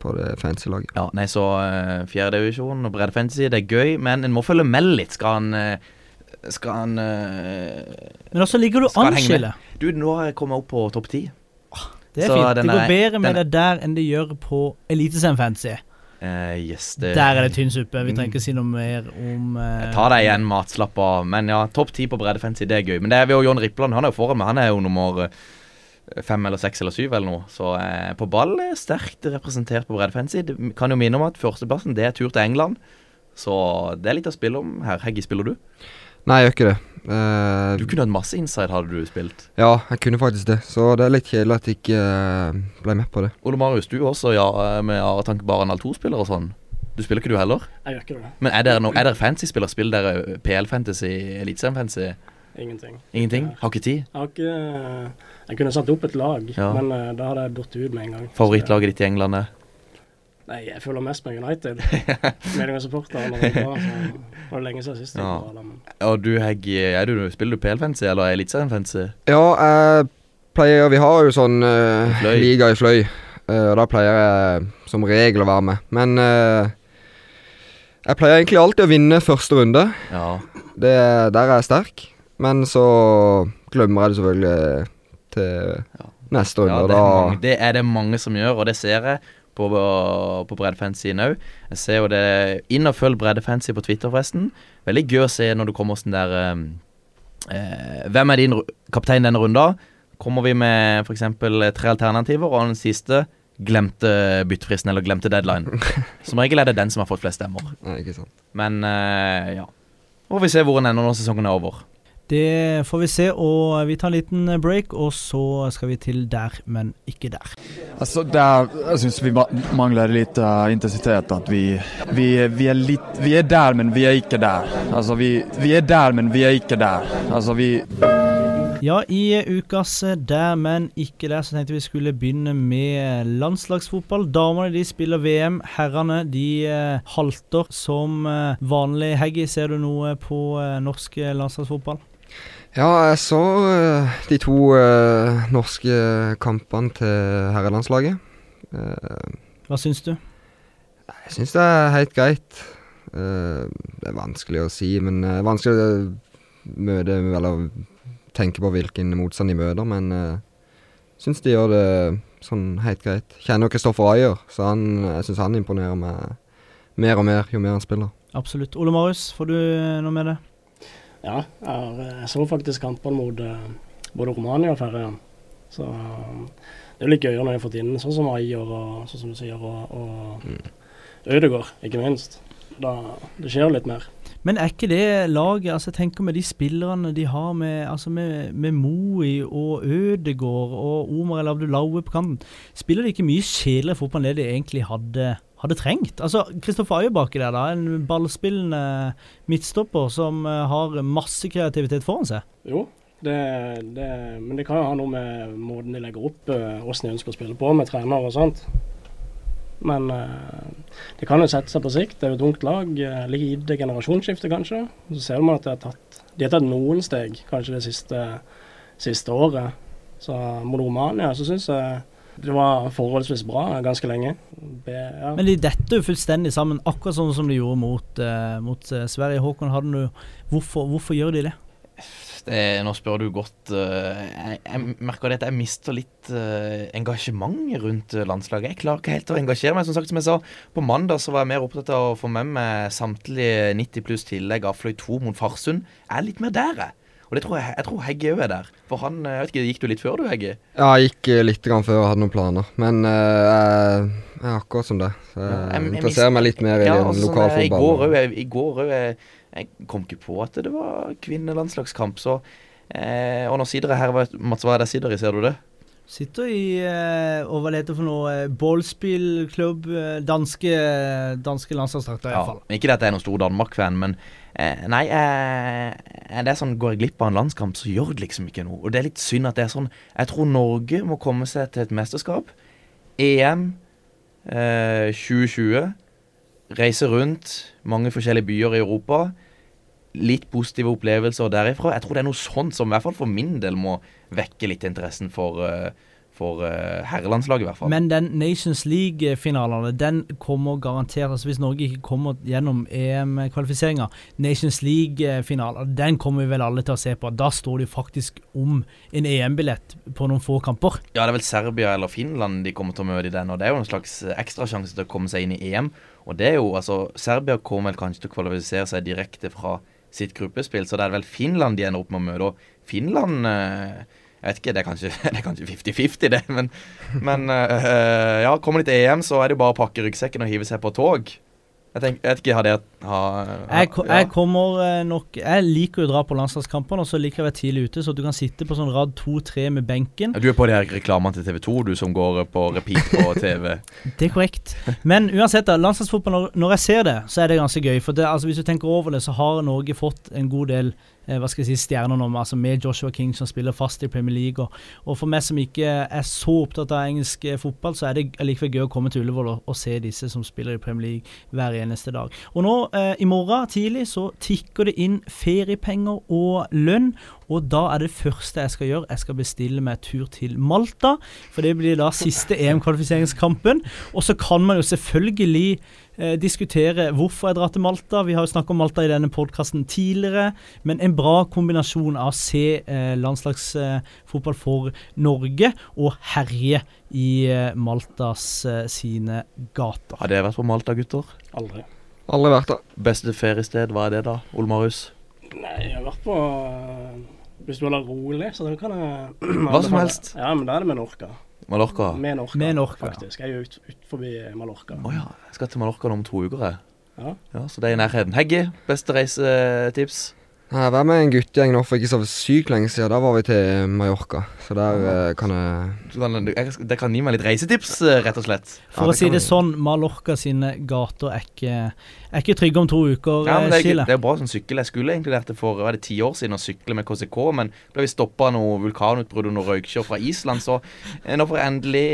S5: på det fancy laget.
S4: Ja, nei, så uh, fjerdedivisjon og breddefantasy, det er gøy, men en må følge med litt. Skal han Skal han uh,
S3: Men også ligger du an, Skille.
S4: Du, nå har jeg kommet opp på topp ti.
S3: Det er
S4: Så
S3: fint. Det går
S4: er-
S3: bedre med det der enn det gjør på Eliteserien Fancy.
S4: Uh, yes, det
S3: Der er det tynn suppe. Vi trenger ikke si noe mer om uh,
S4: Jeg tar deg igjen, matslapp av. Men ja, topp ti på breddefancy, det er gøy. Men det er vi og John Rippland. Han er jo foran meg. Han er jo nummer eh, fem eller seks eller syv eller noe. Så eh, på ball er sterkt representert på breddefancy. Kan jo minne om at førsteplassen det er tur til England. Så det er litt å spille om her. Heggy, spiller du?
S5: Nei, jeg gjør ikke det. Eh,
S4: Du kunne hatt masse inside, hadde du spilt.
S5: Ja, jeg kunne faktisk det. Så det er litt kjedelig at jeg ikke uh, ble med på det.
S4: Ole Marius, du også, ja, med Aretank Baranal 2-spiller og sånn. Du spiller ikke du heller?
S6: Jeg gjør ikke det.
S4: Men er dere, no, er dere fancy-spillere? Spiller dere PL-fantasy, Eliteserien-fantasy?
S6: Ingenting.
S4: Ingenting? Har ikke tid?
S6: Jeg har ikke Jeg kunne satt opp et lag,
S4: Ja.
S6: men uh, da hadde jeg datt ut med en gang.
S4: Favorittlaget ditt i England er?
S6: Nei, jeg føler mest med United. Meninga-supporter. når det er bra, så Det var lenge siden sist.
S4: Ja.
S6: var men
S4: Og du, Hegg, er du, spiller du PL-fancy eller Eliteserien-fancy?
S5: Ja, jeg pleier Vi har jo sånn uh,
S4: Fløy.
S5: liga i Fløy, uh, og da pleier jeg som regel å være med. Men uh, jeg pleier egentlig alltid å vinne første runde.
S4: Ja.
S5: Det, der er jeg sterk. Men så glemmer jeg det selvfølgelig til neste runde.
S4: ja det, er
S5: da
S4: mange, det er det mange som gjør, og det ser jeg på, på breddefantasyen òg. Jeg ser jo det Inn og følg breddefancy på Twitter, forresten. Veldig gøy å se når du kommer sånn der eh, eh, Hvem er din kaptein denne runda? Kommer vi med f.eks. tre alternativer, og den siste glemte byttefristen eller glemte deadline. Som regel er det den som har fått flest stemmer.
S5: Ja.
S4: Men eh, ja. Og vi se hvor den ender når sesongen er over.
S3: Det får vi se, og vi tar en liten break, og så skal vi til der, men ikke der.
S9: Altså, der, jeg syns vi mangler litt uh, intensitet. At vi, vi, vi, er litt, vi er der, men vi er ikke der. Altså, vi, vi er der, men vi er ikke der. Altså, vi
S3: Ja, i ukas Der, men ikke der, så tenkte vi skulle begynne med landslagsfotball. Damene de spiller VM, herrene de eh, halter som eh, vanlig. Heggy, ser du noe på eh, norsk eh, landslagsfotball?
S5: Ja, jeg så uh, de to uh, norske kampene til herrelandslaget. Uh,
S3: Hva syns du?
S5: jeg syns det er helt greit. Det er vanskelig å si, men eh, vanskelig å møte Eller tenke på hvilken motstand de møter, men uh, syns de gjør det sånn helt greit. Kjenner Kristoffer Ayer, så han, jeg syns han imponerer meg mer og mer jo mer han spiller.
S3: Absolutt. Ole Marius, får du noe med det?
S6: Ja, jeg så faktisk kampene mot både Romania og Færøyene. Så det er jo litt gøyere når jeg har fått inn sånn som Ayer og sånn som du sier, og, og mm. Ødegaard, ikke minst. Da, det skjer jo litt mer.
S3: Men er ikke det laget altså Jeg tenker med de spillerne de har med, altså med, med Moi og Ødegaard og Omar El Abdullaue på kanten, spiller de ikke mye kjedeligere fotball enn det de egentlig hadde, hadde trengt? Altså Kristoffer Ayer baki der, da, en ballspillende midtstopper som uh, har masse kreativitet foran seg.
S6: Jo, det, det, men det kan jo ha noe med måten de legger opp hvordan uh, de ønsker å spille på med trener og sånt. Men uh, det kan jo sette seg på sikt. Det er jo et ungt lag. Uh, lite generasjonsskifte, kanskje. Så ser man at de har tatt, de har tatt noen steg kanskje det siste, siste året. Så mot Romania så syns jeg det var forholdsvis bra ganske lenge.
S3: Be, ja. Men de detter jo fullstendig sammen, akkurat sånn som de gjorde mot, uh, mot Sverige. Håkon, hvorfor, hvorfor gjør de det?
S4: Det, nå spør du godt. Uh, jeg, jeg, merker det at jeg mister litt uh, engasjement rundt landslaget. Jeg klarer ikke helt å engasjere meg. Som sagt, som jeg sa, på mandag så var jeg mer opptatt av å få med meg samtlige 90 pluss tillegg av Fløy 2 mot Farsund. Jeg er litt mer der, jeg. Og det tror jeg, jeg tror Hegge òg er der. For han, jeg vet ikke, Gikk du litt før du, Hegge?
S5: Ja, jeg gikk litt grann før og hadde noen planer. Men uh, jeg, jeg er akkurat som det. Så jeg, ja, jeg interesserer meg litt mer i ja, altså, altså, sånn,
S4: fotball. I går òg jeg kom ikke på at det var kvinnelandslagskamp. Så, eh, og nå sider jeg her, Mats, hva er det sider i, ser du det?
S3: Sitter i eh, og hva det heter for noe eh, Ballspillklubb. Eh, danske, danske landslagsdrakter, iallfall.
S4: Ja, ikke at jeg er noen stor Danmark-fan, men nei, det er sånn går jeg glipp av en landskamp, så gjør det liksom ikke noe. Og det er litt synd at det er sånn. Jeg tror Norge må komme seg til et mesterskap. EM eh, 2020. Reise rundt mange forskjellige byer i Europa litt positive opplevelser derifra. Jeg tror det er noe sånt som i hvert fall for min del må vekke litt interessen for, uh, for uh, herrelandslaget, i hvert fall.
S3: Men den Nations League-finalene, den kommer garantert altså Hvis Norge ikke kommer gjennom EM-kvalifiseringa, Nations League-finaler, den kommer vi vel alle til å se på. Da står det jo faktisk om en EM-billett på noen få kamper.
S4: Ja, det er vel Serbia eller Finland de kommer til å møte i den, og det er jo en slags ekstrasjanse til å komme seg inn i EM. Og det er jo, altså, Serbia kommer vel kanskje til å kvalifisere seg direkte fra sitt gruppespill. Så det er vel Finland de ender opp med å møte. Og Finland eh, Jeg vet ikke, det er kanskje 50-50, det. Men, men uh, ja, kommer de til EM, så er det jo bare å pakke ryggsekken og hive seg på tog. Jeg, tenk, jeg vet ikke, har det ha,
S3: jeg, jeg, kommer eh, nok Jeg liker å dra på landslagskampene, og så liker jeg å være tidlig ute, så du kan sitte på sånn rad to-tre med benken.
S4: Du er på de her reklamene til TV 2, du som går på repeat på TV?
S3: det er korrekt. Men uansett, da, landslagsfotball, når, når, jeg ser det, så er det ganske gøy. For det, altså, hvis du tenker over det, så har Norge fått en god del eh, hva skal jeg si, stjerner nå, altså med Joshua King som spiller fast i Premier League. Og, og, for meg som ikke er så opptatt av engelsk eh, fotball, så er det likevel gøy å komme til Ullevål og, og, se disse som spiller i Premier League hver eneste dag. Og nå eh, i morgen tidlig så tikker det inn feriepenger og lønn. Og da er det første jeg skal gjøre, jeg skal bestille meg tur til Malta. For det blir da siste EM-kvalifiseringskampen. Og så kan man jo selvfølgelig eh, diskutere hvorfor jeg drar til Malta. Vi har jo snakket om Malta i denne podkasten tidligere. Men en bra kombinasjon av å se eh, landslagsfotball eh, for Norge og herje i eh, Maltas eh, sine gater.
S4: Har dere vært på Malta, gutter?
S6: Aldri.
S5: Aldri vært der.
S4: Beste feriested, hva er det da, Ole Marius?
S6: Nei, jeg har vært på hvis du vil ha rolig, så kan jeg
S4: Hva som helst?
S6: Ja, men da er det Menorca.
S4: Mallorca?
S6: Menorca,
S3: Menorca.
S6: faktisk. Jeg er jo ut, ut forbi Mallorca.
S4: Å oh, ja. Jeg skal til Mallorca om to uker, jeg.
S6: Ja.
S4: ja. Så det er i nærheten. Hegge, beste reisetips?
S5: Jeg var med en guttegjeng nå for ikke så sykt lenge siden. Da var vi til Mallorca. Så der uh, kan
S4: jeg Det kan gi meg litt reisetips, eh, rett og slett.
S3: For ja, å si det sånn, Mallorca sine gater er ikke, er ikke trygge om to uker.
S4: Ja, men det, er, det er bra som sykkel. Jeg skulle egentlig lært det for var det ti år siden å sykle med KCK, men da vi stoppa noe vulkanutbrudd og noe røykkjør fra Island, så nå får jeg endelig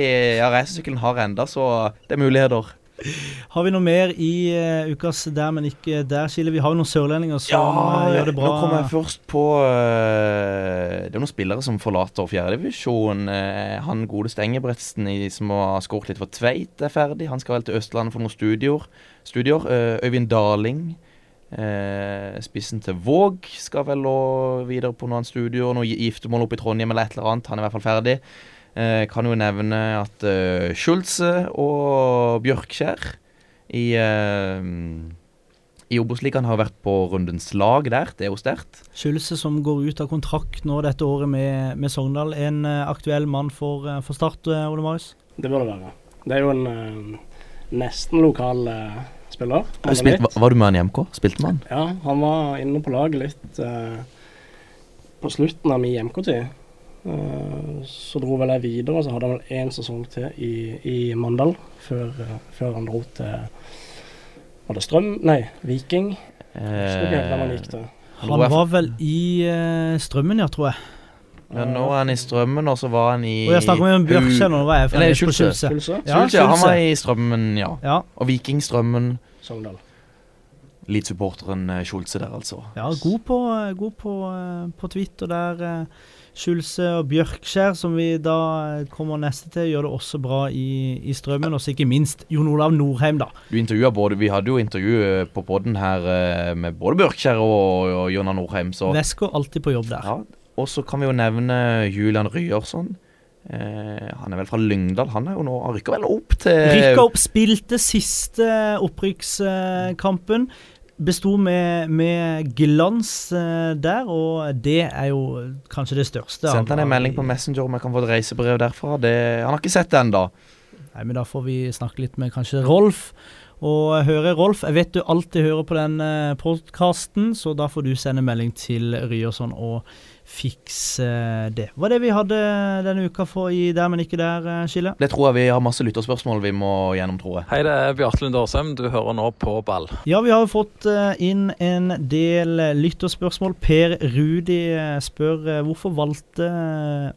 S4: Ja, reisesykkelen har enda, så det er muligheter.
S3: Har vi noe mer i uh, ukas der, men ikke der, Skille? Vi har jo noen sørlendinger som eh, gjør det bra.
S4: Nå kommer jeg først på uh, Det er noen spillere som forlater fjerdedivisjon. Uh, han godeste Engebretsen som har skåret litt for Tveit, er ferdig. Han skal vel til Østlandet for noen studier. studier. Uh, Øyvind Darling, eh, spissen til Våg, skal vel videre på noen studier. Noe giftermål oppe i Trondheim eller et eller annet. Han er i hvert fall ferdig. Eh, kan jo nevne at uh, Schulze og Bjørkskjær i, uh, i Obos-ligaen har vært på rundens lag der. Det er jo sterkt.
S3: Schulze som går ut av kontrakt nå dette året med, med Sogndal. En uh, aktuell mann for, for Start, Ole Marius?
S6: Det bør det være. Det er jo en nesten lokal spiller.
S4: Spilt, var, var, du med han i MK? Spilte med han?
S6: Ja, han var inne på laget litt på slutten av min MK-tid. Eh, så dro vel jeg videre, og så hadde han vel én sesong til i, i Mandal før, uh, før, han dro til Var det Strøm? Nei, Viking. Eh,
S3: han, han var vel i uh, Strømmen, ja, tror jeg.
S4: Ja, nå er han i Strømmen, og så var han i
S3: Og jeg snakker om Bjørkskjær nå, var jeg
S4: Nei, Skjulse. Ja, Skjulse. Han var i Strømmen, ja.
S3: ja.
S4: Og Vikingstrømmen.
S6: Sogndal.
S4: Leeds-supporteren Skjulse der, altså.
S3: Ja, god på, god på, på Twitter der. Skjulse og Bjørkskjær, som vi da kommer neste til, gjør det også bra i, i Strømmen. Og ikke minst Jon Olav Norheim, da.
S4: Du både, Vi hadde jo intervju eh, på poden her eh, med både Bjørkskjær og, og Jonna Norheim. Så.
S3: Vesker alltid på jobb der.
S4: Ja, og så kan vi jo nevne Julian Ryerson. Eh, han er vel fra Lyngdal. Han er jo nå, han rykker vel opp til
S3: Rykker opp, spilte siste opprykkskampen. Besto med, med, glans uh, der, og det er jo kanskje det største.
S4: Sendte han en melding på Messenger om jeg kan få et reisebrev derfra. Det, han har ikke sett det ennå.
S3: Nei, men da får vi snakke litt med kanskje Rolf. Og høre Rolf, jeg vet du alltid hører på den uh, podkasten, så da får du sende melding til Ryerson og fikse det. Hva er det vi hadde denne uka for i Der, men ikke der-skillet?
S4: Det tror jeg vi har masse lytterspørsmål vi må gjennom, tror jeg.
S10: Hei, det er Bjarte Lund Aasheim. Du hører nå på ball.
S3: Ja, vi har fått eh, inn en del lytterspørsmål. Per Rudi eh, spør hvorfor valgte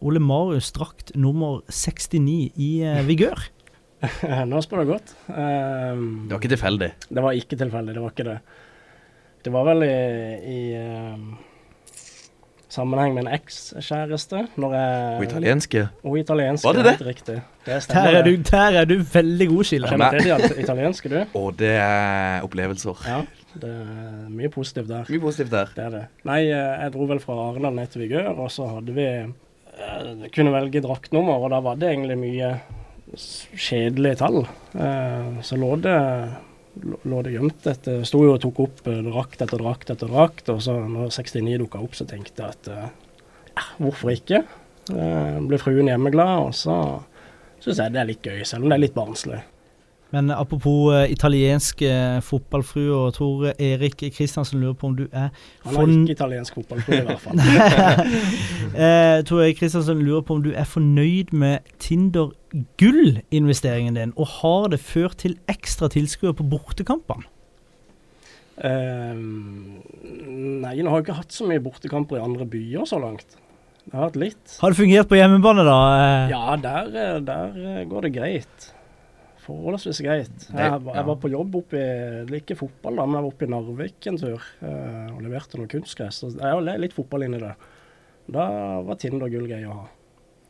S3: Ole Marius drakt nummer 69 i vigør?
S6: Nå spør du godt.
S4: Um, det var ikke tilfeldig?
S6: Det var ikke tilfeldig, det var ikke det. Det var vel i, i um sammenheng med en ekskjæreste.
S4: Og italienske?
S6: Og italienske,
S4: Var det det?
S6: Helt riktig.
S3: Det. Der er, du, der er du veldig god, Skille.
S6: Kjenner til de italienske, du?
S4: Og det er opplevelser.
S6: Ja, det er mye positivt der.
S4: Mye positivt der.
S6: Det er det. Nei, eh, jeg dro vel fra Arendal ned til Vigør, og så hadde vi uh, kunne velge draktnummer, og da var det egentlig mye kjedelige tall. Uh, så lå det lå det gjemt et Sto jo og tok opp eh, drakt etter drakt etter drakt, og så når 69 dukka opp, så tenkte jeg at ja, hvorfor ikke? Eh, ble fruen hjemmeglad, og så syns jeg det er litt gøy, selv om det er litt barnslig.
S3: Men apropos uh, italiensk uh, fotballfrue, og Tor Erik Kristiansen lurer på om du er
S6: Han er ikke italiensk fotballfrue, i hvert fall.
S3: uh, Tor Erik Kristiansen lurer på om du er fornøyd med Tinder Gull-investeringen din, og har det ført til ekstra tilskuere på bortekampene?
S6: Uh, nei, nå har jeg ikke hatt så mye bortekamper i andre byer så langt. Det har hatt litt.
S3: Har det fungert på hjemmebane, da?
S6: Ja, der, der går det greit forholdsvis greit. Jeg, jeg, var på jobb oppe i Ikke fotball, da, men jeg var oppe i Narvik en tur uh, og leverte noe kunstgress. Jeg har litt fotball inni det. Da var Tinder gull gøy å ha.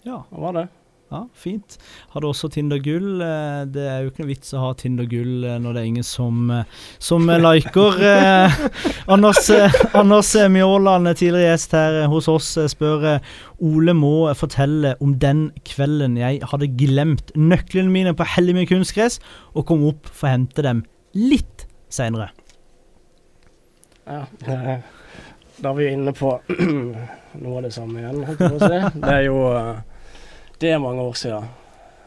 S3: Ja.
S6: Det var det.
S3: Ja, fint. Har du også Tinder gull. Eh, det er jo ikke noe vits å ha Tinder gull eh, når det er ingen som, eh, som liker. Anders, Anders Mjåland, tidligere gjest her hos oss, spør Ole må fortelle om den kvelden jeg hadde glemt nøklene mine på Hellemyr kunstgress, og kom opp for å hente dem litt seinere.
S6: Ja, da er vi inne på noe av det samme igjen, holdt jeg på å si. Det er jo det er mange år siden.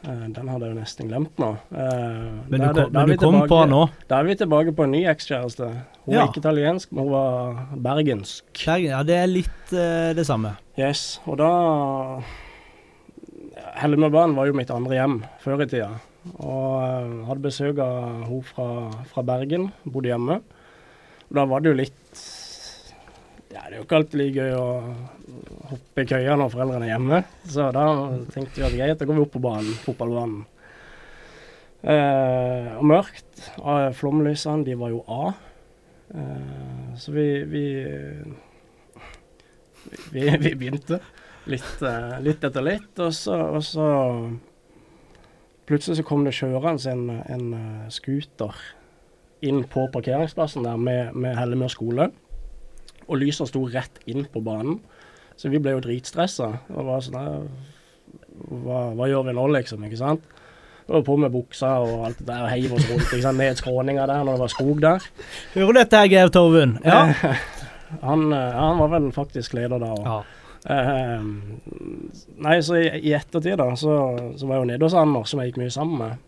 S6: Uh, den hadde jeg jo nesten glemt nå. Uh,
S3: men du, kom, men du kom på den nå?
S6: Da er vi tilbake på en ny ekskjæreste. Hun ja. var ikke italiensk, men hun var bergensk.
S3: Bergen, ja, det er litt uh, det samme.
S6: Yes. Og da Hellemøbanen var jo mitt andre hjem før i tida. Og hadde besøk av hun fra, fra Bergen, bodde hjemme. Og da var det jo litt ja, det er jo ikke alltid like gøy å hoppe i køya når foreldrene er hjemme. Så da tenkte vi at greit, da går vi opp på banen, fotballbanen. Eh, og mørkt. Eh, Flomlysene, de var jo A. Eh, så vi vi, vi vi begynte litt, eh, litt etter litt, og så, og så Plutselig så kom det kjørende en, en eh, scooter inn på parkeringsplassen der med, med Hellemør skole. Og lysene sto rett inn på banen. Så vi ble jo dritstressa. Og var sånn hva, hva gjør vi nå, liksom? ikke sant? Vi var på med buksa og alt det der, og heiv oss rundt ikke sant? ned skråninga der når det var skog der.
S3: Hører du dette, Geir Torvund? Ja.
S6: han, eh, han var vel faktisk leder da òg.
S3: ja.
S6: Eh, nei, så i, i ettertid da, så, så var jeg jo nede hos Anders, som jeg gikk mye sammen med.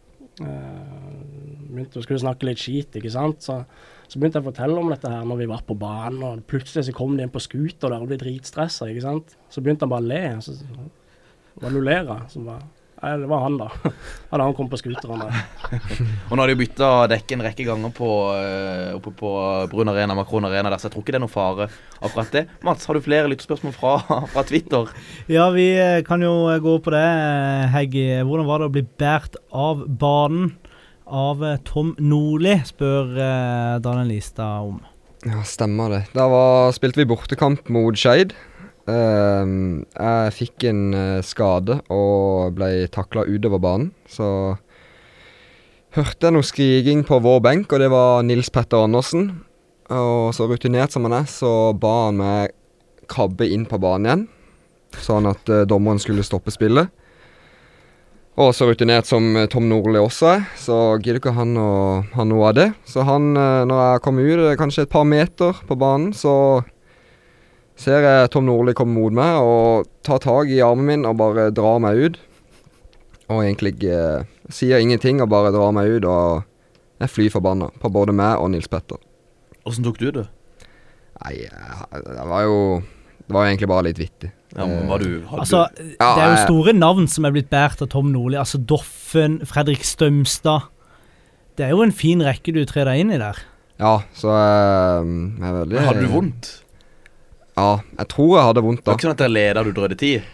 S6: Eh, begynte å skulle snakke litt skit, ikke sant. Så, så begynte jeg å fortelle om dette her når vi var på banen, og plutselig så kom de inn på scooter der og ble dritstressa, ikke sant. Så begynte han bare å le. Så, hva det du ler av? Så bare Nei, det var han, da. Hadde han kommet på scooteren.
S4: Og nå har de bytta dekk en rekke ganger på, eh, oppe på Brun Arena, Macron Arena der, så jeg tror ikke det er noe fare akkurat det. Mats, har du flere lyttespørsmål fra, fra Twitter?
S3: Ja, vi eh, kan jo gå på det, eh, Heggy. Hvordan var det å bli båret av banen av eh, Tom Nordli, spør eh, Daniel Listad om.
S5: Ja, stemmer det. Da var, spilte vi bortekamp mot Skeid. Uh, jeg fikk en uh, skade og ble takla utover banen. Så hørte jeg noe skriking på vår benk, og det var Nils Petter Andersen. Og så rutinert som han er, så ba han meg krabbe inn på banen igjen. Sånn at uh, dommeren skulle stoppe spillet. Og så rutinert som eh, Tom Nordli også er, så gidder ikke han å ha noe av det. Så han, eh, når jeg kom ut, eh, kanskje et par meter på banen, så ser jeg Tom Nordli komme mot meg og tar tak i armen min og bare drar meg ut. Og egentlig eh, sier ingenting og bare drar meg ut, og jeg flyr forbanna på både meg og Nils Petter.
S4: Åssen tok du det?
S5: Nei, jeg- det var jo Det var egentlig bare litt vittig.
S4: Ja, men var du, hadde
S3: Altså,
S4: du
S3: det er jo store navn som er blitt båret av Tom Nordli. Altså Doffen, Fredrik Stømstad. Det er jo en fin rekke du trer deg inn i der.
S5: Ja, så eh, jeg er veldig
S4: Men Hadde du vondt?
S5: Ja, jeg tror jeg hadde vondt da.
S4: Det var ikke sånn at dere leda du drøyde tid?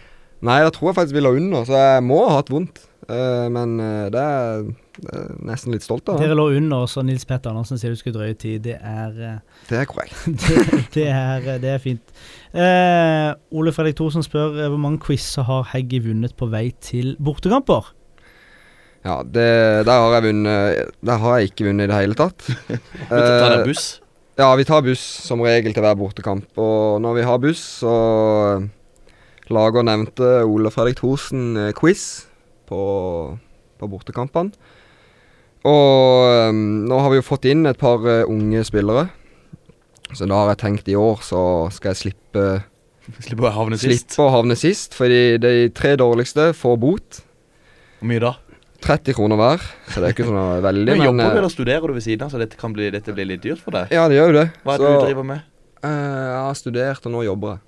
S5: Nei, da tror jeg faktisk vi lå under, så jeg må ha hatt vondt. Eh, men eh, det er jeg nesten litt stolt av.
S3: Dere lå under, og så Nils Petter Andersen sier du skulle drøye tid. Det er eh,
S5: Det er korrekt.
S3: det, det, er, det er fint. Eh, Ole Fredrik Thorsen spør eh, hvor mange quizer har Heggy vunnet på vei til bortekamper?
S5: Ja, det, der har jeg vunnet Der har jeg ikke vunnet i det hele tatt.
S4: Måtte tar deg
S5: Eh,
S4: buss?
S5: Ja, vi tar buss som regel til hver bortekamp. Og når vi har buss, så lager nevnte Ole Fredrik Thorsen eh, quiz på, på bortekampene. Og um, nå har vi jo fått inn et par uh, unge spillere. Så da har jeg tenkt i år så skal jeg slippe,
S4: Slippe å havne sist.
S5: slippe å havne sist. Fordi de tre dårligste får bot.
S4: Hvor mye da?
S5: 30 kroner hver. Så det er ikke sånn veldig,
S4: Men jobber du
S5: eh,
S4: eller studerer du ved siden av, så dette kan bli, dette blir litt dyrt for deg?
S5: Ja, det gjør jo det.
S4: Hva er det
S5: Så-
S4: du driver med?
S5: Uh, jeg har studert, og nå jobber jeg.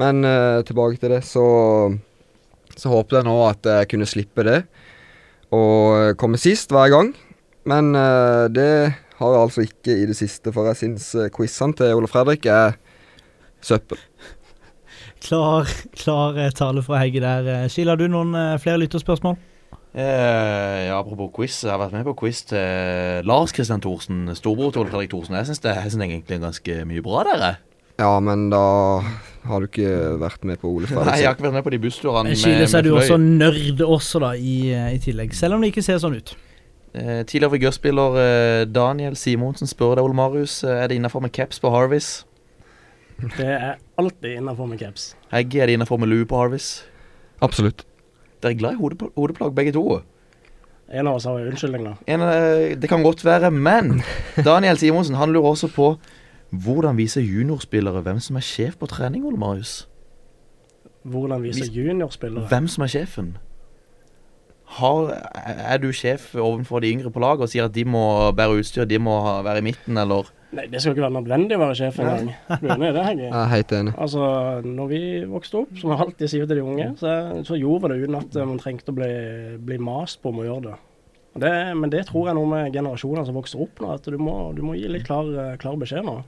S5: Men uh, tilbake til det, så Så håpet jeg nå at jeg kunne slippe det. Og komme sist hver gang. Men eh, det har jeg altså ikke i det siste, for jeg syns uh, quizene til Ole Fredrik er søppel.
S3: Klar, klar eh, tale fra Hegge der. Eh, Sheila, har du noen eh, flere lytterspørsmål?
S4: Eh, ja, apropos quiz. Jeg har vært med på quiz til Lars Kristian Thorsen, storbror til Ole Fredrik Thorsen. Jeg syns egentlig er ganske mye bra, dere.
S5: Ja, men da har du ikke vært med på Ole
S4: Nei, jeg har ikke vært med på de bussturene
S3: Men
S4: med,
S3: Sheila, så er du også nerd også, da, i, eh, i tillegg. Selv om det ikke ser sånn ut.
S4: Eh, tidligere vigørspiller eh, Daniel Simonsen spør deg, Ole Marius, eh, er det innafor med caps på Harvis?
S6: Det er alltid innafor med caps.
S4: Hegge, er det innafor med lue på Harvis?
S5: Absolutt.
S4: Dere er glad i hodepl hodeplagg, begge to?
S6: En av oss har unnskyldning, da.
S4: En, eh, det kan godt være, men Daniel Simonsen han lurer også på hvordan viser juniorspillere hvem som er sjef på trening, Ole Marius?
S6: Hvordan
S4: viser
S6: juniorspillere.
S4: Hvem som er sjefen? Har, er du sjef overfor de yngre på laget og sier at de må bære utstyr, de må ha- være i midten, eller
S6: Nei, det skal ikke være nødvendig å være sjef engang. Du er enig i det, Hegge?
S5: Er helt enig.
S6: Altså, når vi vokste opp, som vi alltid sier til de unge, så, så gjorde vi det uten at eh, man trengte å bli, bli mast på om å gjøre det. Det. Men det tror jeg er noe med generasjoner som vokser opp nå, at du må, du må gi litt klar, eh, klar beskjed nå.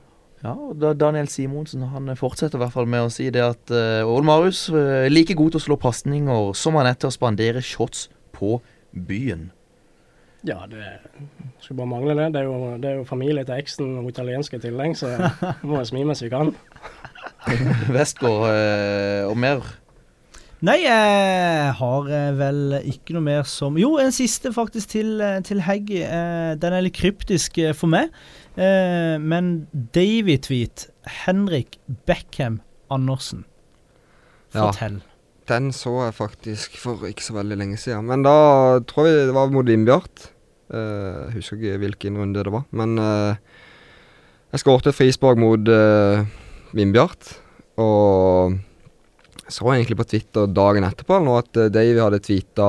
S4: Ja, og da Daniel Simonsen han fortsetter i hvert fall med å si det at uh, Ole Marius er like god til å slå pasninger som han er til å spandere shots på byen.
S6: Ja, det skulle bare mangle det. Det er jo, det er jo familie til eksen og italienske i tillegg, så vi må jo smi mens vi kan.
S4: Westgård uh, og mer.
S3: Nei, jeg har eh, vel ikke noe mer som Jo, en siste faktisk til, eh, til Heggy. Eh, den er litt kryptisk eh, for meg. Eh, men Davy-tweet Henrik Beckham Andersen.
S5: Ja. Den så jeg faktisk for ikke så veldig lenge siden. Men da tror jeg det var mot Vindbjart. Eh, jeg husker ikke hvilken runde det var. Men eh, jeg skåret et frispark mot uh, Vindbjart. Og så egentlig på Twitter dagen etterpå nå at uh, Davy hadde tweeta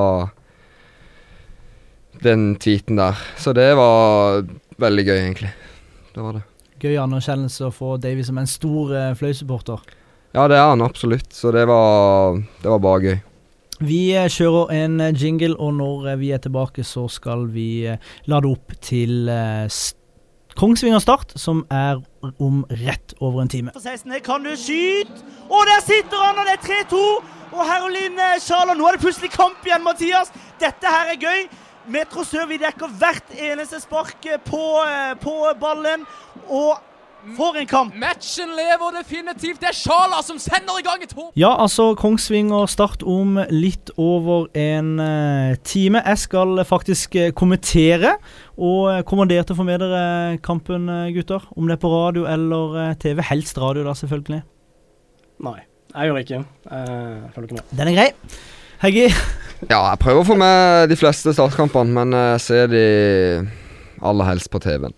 S5: den tweeten der. Så det var veldig gøy, egentlig. Det var det.
S3: Gøy anerkjennelse å få Davy som en stor uh, fløysupporter.
S5: Ja, det er han absolutt. Så det var, det var bare gøy.
S3: Vi eh, kjører en eh, jingle, og når eh, vi er tilbake, så skal vi eh, lade opp til eh, st Kongsvinger Start, som er om rett over en time.
S11: For 16 her kan du skyte, og der sitter han, og det er 3-2. Og Herolin Sjaler, nå er det plutselig kamp igjen, Mathias. Dette her er gøy. Metro Sør vi dekker hvert eneste spark på, eh, på ballen. Og for en kamp!
S12: Matchen lever definitivt. Det er Sjala som sender i gang et håp.
S3: Ja, altså Kongsvinger Start om litt over en eh, time. Jeg skal faktisk eh, kommentere, og eh, kommer dere til å få med dere kampen, eh, gutter? Om det er på radio eller eh, TV. Helst radio, da, selvfølgelig.
S6: Nei, jeg gjør ikke. Jeg følger ikke med.
S3: Den er grei. Heggy?
S5: Ja, jeg prøver å få med de fleste startkampene, men jeg ser de aller helst på TV-en.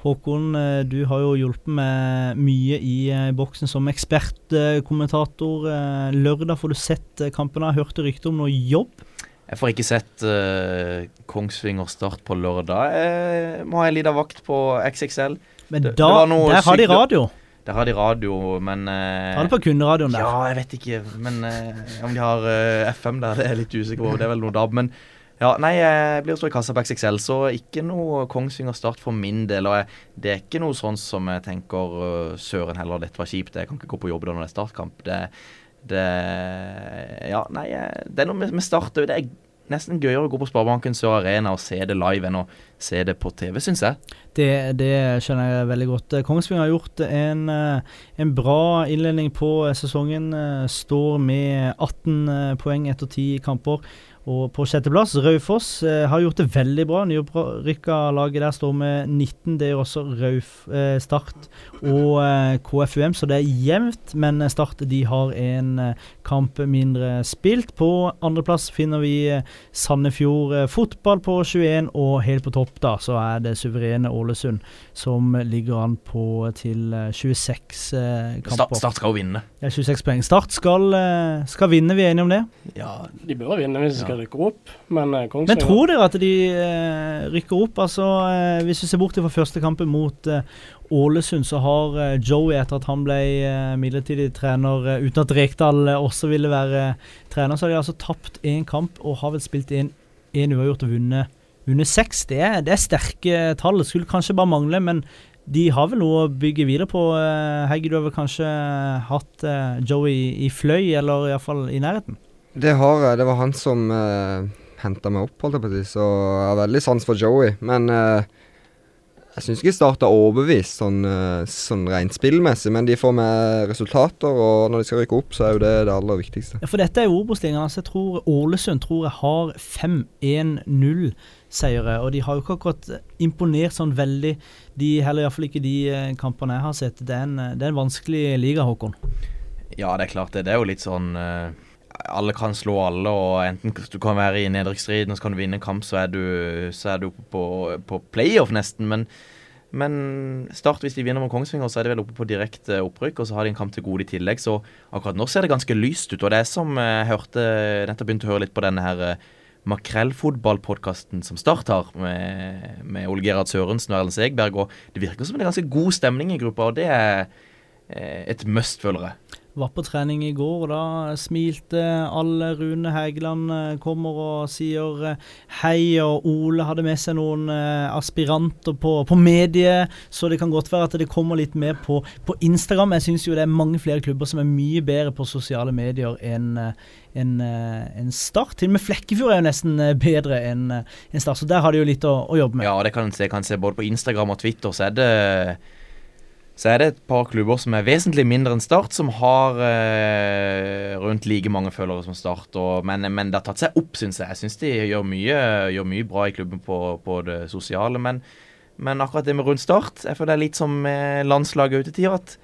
S3: Håkon, eh, du har jo hjulpet meg mye i eh, boksen som ekspertkommentator. Eh, lørdag får du sett eh, kampene. Hørte rykter om noe jobb.
S4: Jeg får ikke sett uh, Kongsvinger Start på lørdag. Jeg må ha en liten vakt på XXL.
S3: Men da,
S4: det det noe
S3: der har de
S4: sykdom-
S3: radio.
S4: Der har de radio, men eh,
S3: Ta det på kunderadioen der.
S4: Ja, jeg vet ikke. Men eh, om de har eh, FM der, det er jeg litt usikker på. Det er vel noe DAB. Men ja, nei, jeg blir å stå i kassa på XXL, så ikke noe Kongsvinger Start for min del. Og jeg, det er ikke noe sånn som jeg tenker søren heller, dette var kjipt. Jeg kan ikke gå på jobb da når det er startkamp. Det, det Ja, nei, det er noe med, med Start òg. Det er nesten gøyere å gå på Sparebanken Sør Arena og se det live enn å se det på TV, syns jeg.
S3: Det, det skjønner jeg veldig godt. Kongsvinger har gjort en, eh, en bra innledning på eh, sesongen. eh, Står med 18 eh, poeng etter 10 kamper. Og på sjetteplass, Raufoss eh, har gjort det veldig bra. Nyopprykka laget der står med 19. Det gjør også Rauf, eh, Start og eh, KFUM, så det er jevnt. Men eh, Start de har en eh, kamp mindre spilt. På andreplass finner vi eh, Sandefjord eh, fotball på 21, og helt på topp da så er det suverene Ålesund som ligger an på til eh, 26 eh, kamper.
S4: Start, start skal jo vinne.
S3: Ja, 26 poeng. Start skal, eh, skal vinne, vi er enige om det?
S6: Ja, de bør vinne hvis de skal rykke opp, men eh,
S3: Men tror dere at de eh, rykker opp? Altså, eh, Hvis vi ser bort fra første kampen mot Ålesund, så har Joey, etter at han ble midlertidig trener, uten at Rekdal også ville være trener, så har de altså tapt én kamp og har vel spilt én uavgjort og vunnet, under seks. Det det er sterke tall. Det skulle kanskje bare mangle, men de har vel noe å bygge videre på. Hegge, du har vel kanskje hatt Joey i fløy, eller iallfall i nærheten?
S5: Det har jeg. Det var han som uh, henta meg opp, holdt jeg på å si. Så jeg har veldig sans for Joey. Men uh, jeg syns ikke jeg starta overbevist sånn, uh, sånn rent spillmessig. Men de får med resultater, og når de skal rykke opp, så er jo det det aller viktigste.
S3: Ja, for dette er jo Obos-ligaen. Altså, jeg tror Ålesund tror jeg har 5-1-0-seiere. Og de har jo ikke akkurat imponert sånn veldig, de heller iallfall ikke de eh, kampene jeg har sett. Det er en, eh, det er en vanskelig liga, Håkon.
S4: Ja, det er klart det. Det er jo litt sånn eh, Alle kan slå alle, og enten du kan være i nedrykksstriden og så kan du vinne en kamp, så er du, så er du på, på playoff nesten. Men, men Start, hvis de vinner mot Kongsvinger, så er de vel oppe på direkte opprykk, og så har de en kamp til gode i tillegg. Så akkurat nå ser det ganske lyst ut. Og det er som jeg hørte Nettopp begynte å høre litt på denne her eh, makrellfotballpodkasten som Start har, med, med Ole Gerhard Sørensen og Erlend Segberg. Og det virker som en ganske god stemning i gruppa, og det er eh, et must, føler jeg.
S3: Var på trening i går, og da smilte alle. Rune Hægeland eh, kommer og sier eh, hei, og Ole hadde med seg noen eh, aspiranter på, på mediet, så det kan godt være at det kommer litt mer på, på Instagram. Jeg syns jo det er mange flere klubber som er mye bedre på sosiale medier enn en, en Start. Til og med Flekkefjord er jo nesten bedre enn en Start, så der har de jo litt å, å jobbe med.
S4: Ja, det kan jeg kan se både på Instagram og Twitter, så er det så er det et par klubber som er vesentlig mindre enn Start, som har eh, rundt like mange følgere som Start. Og, men, men, det har tatt seg opp, syns jeg. Jeg syns de gjør mye, gjør mye, bra i klubben på, på det sosiale. Men, men, akkurat det med rundt Start Jeg føler det er litt som landslaget ute i tida. At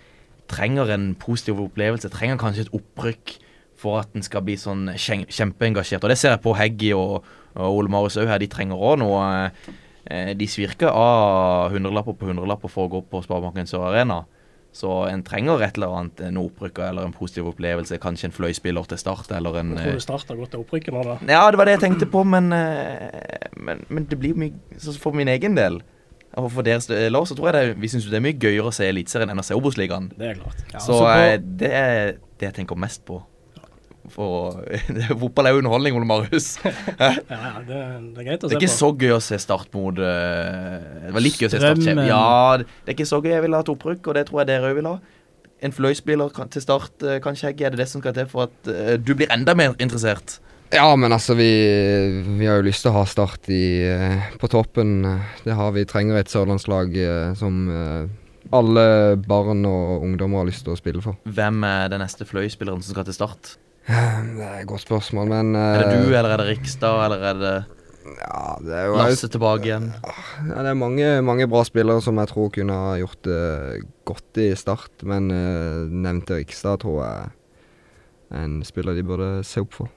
S4: trenger en positiv opplevelse. Trenger kanskje et opprykk for at en skal bli sånn kjempeengasjert. Og det ser jeg på Heggy og, og Ole Marius òg her. De trenger òg noe Eh, de svirker av hundrelapper på hundrelapper for å gå på Sparebanken Sør Arena. Så en trenger et eller annet, en opprykk eller en positiv opplevelse. Kanskje en fløyspiller til Start eller en
S6: Jeg tror du Start har gått til opprykket nå, da.
S4: Ja, det var det jeg tenkte på, men, eh, men, men det blir mye Så for min egen del og for deres del så tror jeg det, vi syns det er mye gøyere å se Eliteserien enn å se Obos-ligaen.
S6: Det er klart.
S4: Ja, så eh, det er det jeg tenker mest på. For fotball er jo underholdning, Ole Marius.
S6: ja, ja det, det, er greit å se på.
S4: Det er ikke så gøy å se Start mot uh, Det var litt gøy å se Start kjempe. Ja, det er ikke så gøy. Jeg vil ha et opprykk, og det tror jeg dere òg vil ha. En fløyspiller til Start, kanskje kanskje, Er det det som skal til for at uh, du blir enda mer interessert?
S5: Ja, men altså, vi, vi har jo lyst til å ha Start i, på toppen. Det har vi. trenger et sørlandslag som alle barn og ungdommer har lyst til å spille for.
S4: Hvem er den neste fløyspilleren som skal til Start?
S5: Det er et godt spørsmål, men
S4: Er det du, eller er det Rikstad, eller er det
S5: ja, det er jo
S4: Lasse tilbake igjen?
S5: Ja, det er mange, mange, bra spillere som jeg tror kunne ha gjort det godt i Start, men uh, nevnte Rikstad tror jeg er en spiller de burde se opp for.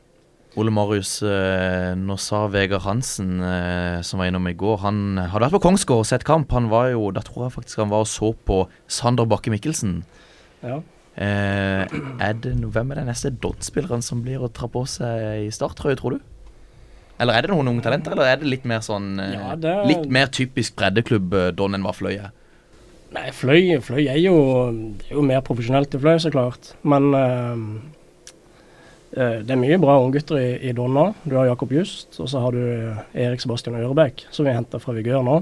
S4: Ole Marius, uh, nå sa Vegard Hansen, uh, som var innom i går, han hadde vært på Kongsgård og sett kamp. Han var jo, Da tror jeg faktisk han var og så på Sander Bakke Mikkelsen.
S6: Ja.
S4: Eh, er det, hvem er den neste Dodd-spilleren som blir å tra på seg i starttrøye, tror du? Eller er det noen unge talenter, eller er det litt mer sånn eh, ja, er... Litt mer typisk breddeklubb eh, Don enn hva Fløy er?
S6: Nei, Fløy, Fløy er, jo, det er jo mer profesjonelt i Fløy, så klart. Men uh, det er mye bra unggutter i, i Don nå. Du har Jakob Just, og så har du Erik Sebastian Ørebekk, som vi henter fra Vigør nå.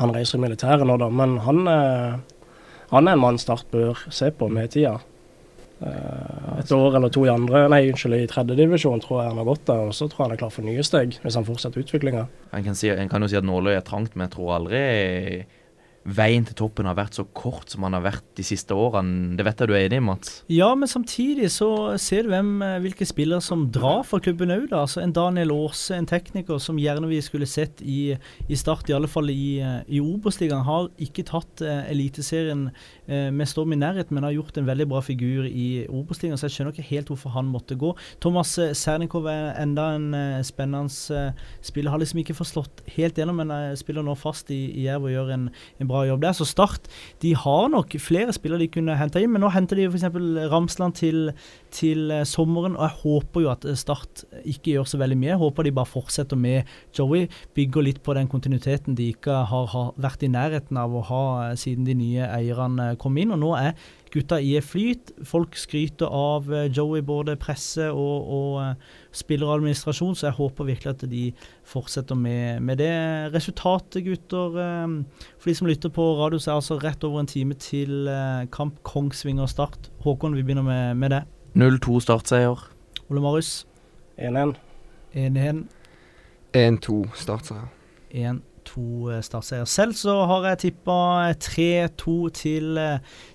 S6: Han reiser i militæret nå, da, men han uh, han er en mann Start bør se på med tida. Uh, et år eller to i andre, nei unnskyld, i tredjedivisjon tror jeg han har gått der. Og så tror jeg han er klar for nye steg, hvis han fortsetter utviklinga.
S4: En si, kan jo si at nåløyet er trangt, men jeg tror aldri veien til toppen har vært så kort som han har vært de siste årene. Det vet jeg du er enig i, Mats?
S3: Ja, men samtidig så ser du hvem, eh, hvilke spillere som drar for klubben òg. Altså en Daniel Aase, en tekniker som gjerne vi skulle sett i, i Start, i alle fall i, eh, i Obos-ligaen. Har ikke tatt uh, Eliteserien uh, med storm i nærheten, men har gjort en veldig bra figur i Obos-ligaen, så jeg skjønner ikke helt hvorfor han måtte gå. Thomas Sernikov er enda en uh, spennende spiller. Har liksom ikke forslått helt gjennom, men spiller nå fast i, i Jerv og gjør en, en bra jobb der. Så Start de har nok flere spillere de kunne henta inn, men nå henter de f.eks. Ramsland til, til uh, sommeren. Og jeg håper jo at eh, Start ikke gjør så veldig mye. Jeg håper de bare fortsetter med Joey. Bygger litt på den kontinuiteten de ikke har, har vært i nærheten av å ha uh, siden de nye eierne kom inn. Og nå er gutta i flyt. Folk skryter av Joey, både presse og, og spilleradministrasjon, så jeg håper virkelig at de fortsetter med, med det. Resultatet, gutter, eh, for de som lytter på radio, så er altså rett over en time til eh, kamp Kongsvinger Start. Håkon, vi begynner med, med det.
S4: 0-2 startseier.
S3: Ole Marius?
S6: 1-1.
S3: 1-1.
S5: 1-2 startseier.
S3: 1-2 startseier. Selv så har jeg tippa 3-2 til,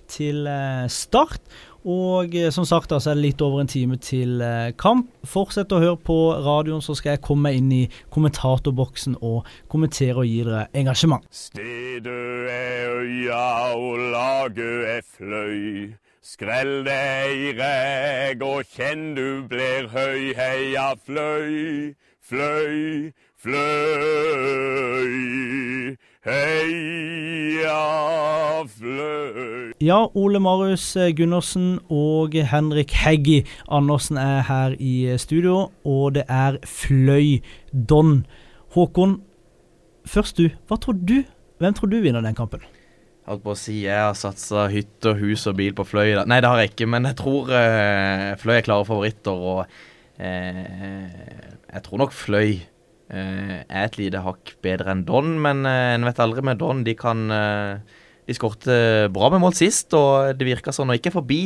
S3: til Start. Og eh, som sagt, altså litt over en time til eh, kamp. Fortsett å høre på radioen, så skal jeg komme inn i kommentatorboksen og kommentere og gi dere engasjement.
S13: Stedet er øya og laget er fløy. Skrell deg i reg og kjenn du blir høy. Heia fløy, fløy, fløy. Heia fløy.
S3: Ja, Ole Marius Gundersen og Henrik Heggi Andersen er her i studio, og det er Fløy Don. Håkon, først du. Hva tror du? Hvem tror du vinner den kampen?
S4: holdt på å si jeg har satsa hytte, hus og bil på Fløy. da. Nei, det har jeg ikke, men jeg tror eh, Fløy er klare favoritter. Og eh, jeg tror nok Fløy eh, er et lite hakk bedre enn Don, men eh, en vet aldri med Don. De kan eh, De skårte bra med mål sist, og det virka sånn. Og ikke forbi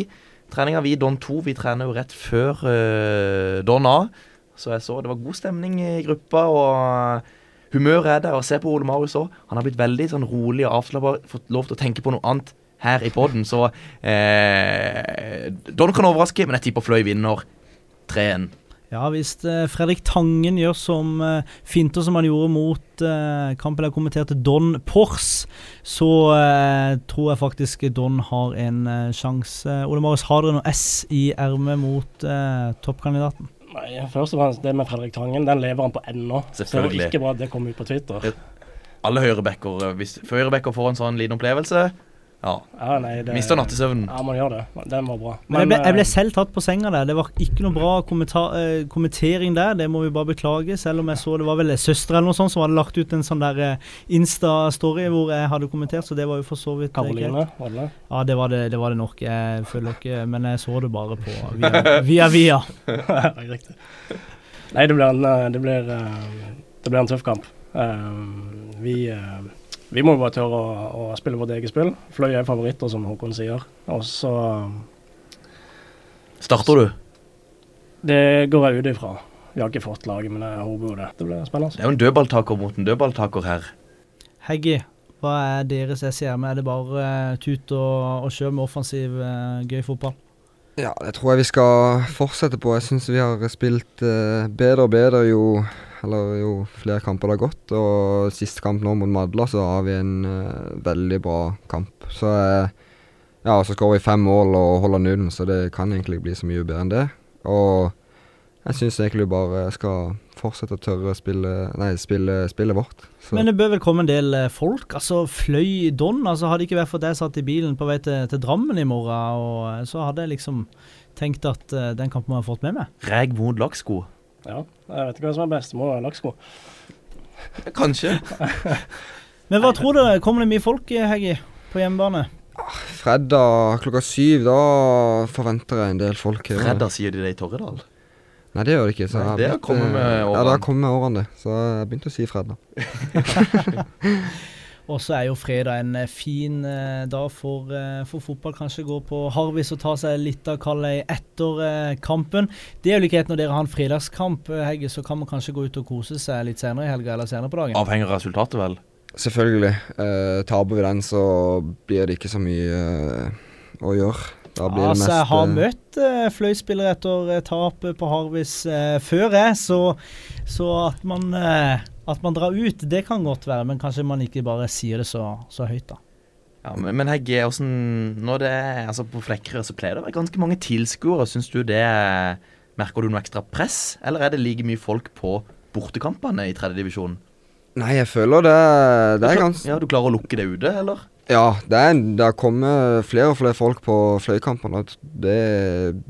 S4: treninga vi i Don 2. Vi trener jo rett før eh, Don A. Så jeg så det var god stemning i gruppa. og humøret er der. Og se på Ole Marius òg. Han har blitt veldig sånn rolig og avslappa. Fått lov til å tenke på noe annet her i poden. Så eh, Don kan overraske, men jeg tipper Fløy vinner 3-1.
S3: Ja, hvis eh, Fredrik Tangen gjør som eh, finter som han gjorde mot eh, kampen jeg kommenterte Don Pors, så eh, tror jeg faktisk Don har en sjanse. Ole Marius, har dere noe S i ermet mot eh, toppkandidaten?
S6: Nei, først og fremst det med Fredrik Tangen, den lever han på ennå. Så det var ikke bra at det kom ut på Twitter.
S4: Alle høyrebacker Hvis høyrebacker får en sånn liten opplevelse, ja.
S6: Ja, nei, det-
S4: Mister nattesøvnen.
S6: Ja, man gjør det. Den var bra.
S3: Men jeg ble, jeg ble
S6: eh,
S3: selv tatt på senga der. Det var ikke noe bra eh, kommentering der. Det må vi bare beklage. Selv om jeg så det var vel søster eller noe sånt som hadde lagt ut en sånn der eh, Insta-story hvor jeg hadde kommentert, så det var jo for så vidt
S6: Karoline,
S3: greit.
S6: var det det?
S3: Ja, det var det, det var det nok. Jeg føler ikke Men jeg så det bare på via via. via.
S6: Riktig. Nei, det blir en, det blir, det blir en tøff kamp. Vi, vi må jo bare tørre å, å spille vårt eget spill. Fløy er favoritter, som Håkon sier. Og så
S4: Starter du?
S6: Det går jeg ut ifra. Vi har ikke fått laget, men jeg håper jo det. Det blir spennende.
S4: Det er jo en dødballtaker mot en dødballtaker her.
S3: Heggy, hva er deres SCM? Er det bare eh, tut og, og kjør med offensiv, eh, gøy fotball?
S5: Ja, det tror jeg vi skal fortsette på. Jeg syns vi har spilt eh, bedre og bedre jo, eller, jo flere kamper det har gått. Og siste kamp nå mot Madla, så har vi en uh, veldig bra kamp. Så uh, ja, så skårer vi fem mål og holder nullen, så det kan egentlig bli så mye bedre enn det. Og jeg syns egentlig bare jeg skal fortsette å tørre å spille, nei, spille spillet vårt. Så.
S3: Men det bør vel komme en del eh, folk? Altså Fløy Don? Altså Hadde ikke vært for at jeg satt i bilen på vei til, til Drammen i morgen, og så hadde jeg liksom tenkt at uh, den kampen må jeg ha fått med meg.
S4: Reg mot Laksko.
S6: Ja, jeg vet ikke hva som er best. Det må være lakksko.
S4: Kanskje.
S3: Men hva tror dere? Kommer det mye folk, eh, Heggy, på hjemmebane?
S5: Fredag klokka syv, da forventer jeg en del folk. her.
S4: Fredag, sier de det i Torredal?
S5: Nei, det gjør det ikke. Så
S4: Nei, det har kommet
S5: med
S4: med
S5: Ja, det
S4: årene.
S5: har kommet med årene. Så jeg begynte å si fredag.
S3: Og så er jo fredag en eh, fin eh, dag for, eh, for fotball. Kanskje gå på Harvis og ta seg litt av Kallei etter eh, kampen. Det er jo like greit når dere har en fredagskamp, Hegge, så kan man kanskje gå ut og kose seg litt senere i helga eller senere på dagen.
S4: Avhenger av resultatet, vel?
S5: Selvfølgelig. Eh, taper vi den, så blir det ikke så mye eh, å gjøre. Da blir det
S3: Altså,
S5: mest
S3: jeg har
S5: eh,
S3: møtt uh, fløyspillere etter uh, tap på Harvis uh, før, jeg, så, så at man uh, at man drar ut, det kan godt være, men kanskje man ikke bare sier det så, så høyt, da.
S4: Ja, men, men Hegge, hvordan Når det er altså på Flekkerøy, så pleier det å være ganske mange tilskuere. Syns du det er- Merker du noe ekstra press, eller er det like mye folk på bortekampene i tredjedivisjonen?
S5: Nei, jeg føler det, det er ganske
S4: Ja, du klarer å lukke det ute, eller?
S5: Ja, det, er, det har kommet flere og flere folk på fløykampene. Det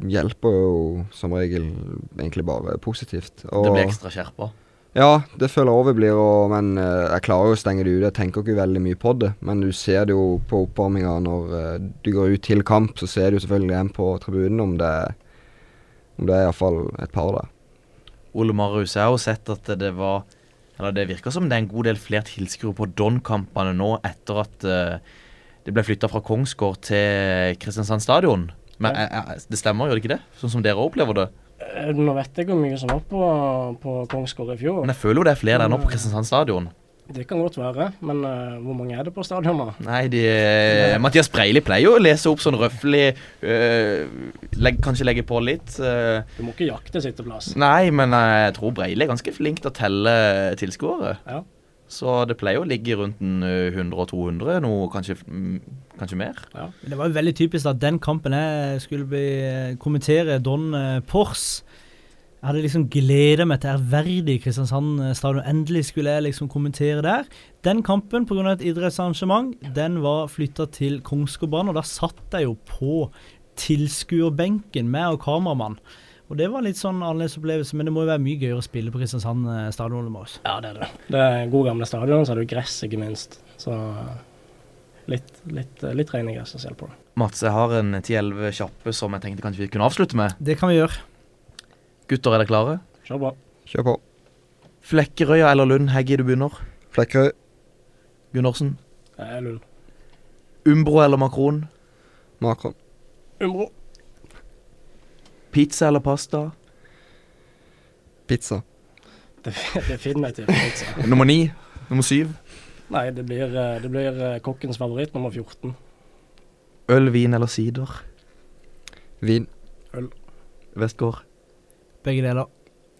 S5: hjelper jo som regel egentlig bare positivt. Og,
S4: Det blir ekstra skjerpa.
S5: Ja, det føler jeg òg blir, og, men eh, jeg klarer jo å stenge det ute. Jeg tenker ikke veldig mye på det, men du ser det jo på oppvarminga når eh, du går ut til kamp, så ser du selvfølgelig en på tribunen om det om det er iallfall et par der.
S4: Ole Marius, jeg har jo sett at det var Eller det virker som det er en god del flere tilskuere på Don-kampene nå etter at eh, det ble flytta fra Kongsgård til Kristiansand stadion. Men eh, eh, det stemmer, gjør det ikke det? Sånn som dere opplever det?
S6: Nå vet jeg hvor mye som var på, på Kongsgård i fjor.
S4: Men jeg føler jo det er flere der nå på Kristiansand stadion.
S6: Det kan godt være, men uh, hvor mange er det på stadion da?
S4: Nei, de, uh, Mathias Breili pleier jo å lese opp sånn røffelig uh, legg, Kanskje legge på litt. eh.
S6: Du må ikke jakte sitteplass.
S4: nei, men eh, jeg tror Breili er ganske flink til å telle tilskuere.
S6: Ja.
S4: Så det pleier å ligge rundt eh, 100 og 200, noe kanskje, mm, kanskje mer.
S3: Ja. Det var jo veldig typisk at den kampen jeg skulle bli, kommentere, Don eh, Pors Jeg hadde liksom gleda meg til ærverdig Kristiansand eh, stadion. Endelig skulle jeg liksom kommentere der. Den kampen, pga. et idrettsarrangement, den var flytta til Kongsgårdbanen, og da satt jeg jo på tilskuerbenken med og kameramann. Og det var litt sånn annerledes opplevelse, men det må jo være mye gøyere å spille på Kristiansand eh, stadion. med oss.
S6: Ja, det er det. Det er gode gamle stadion, så er det jo gress, ikke minst. Så litt, litt, litt trening er essensielt på det.
S4: Mats, jeg har en 10-11 kjappe som jeg tenkte kanskje vi kunne avslutte med.
S3: Det kan vi gjøre.
S4: Gutter, er dere klare?
S6: Kjør på.
S5: Kjør på.
S4: Flekkerøya eller Lund? Heggy, du begynner.
S5: Flekkerøy.
S4: Gundersen.
S6: Eh, Lund.
S4: Umbro eller Makron?
S5: Makron.
S6: Umbro.
S4: Pizza eller pasta?
S5: Pizza.
S6: Def- Definitivt pizza.
S4: Nummer ni? Nummer syv?
S6: Nei, det blir, eh, det blir eh, kokkens favoritt, nummer 14.
S4: Øl, vin eller sider?
S5: Vin.
S6: Øl.
S4: Vestgård.
S3: Begge deler.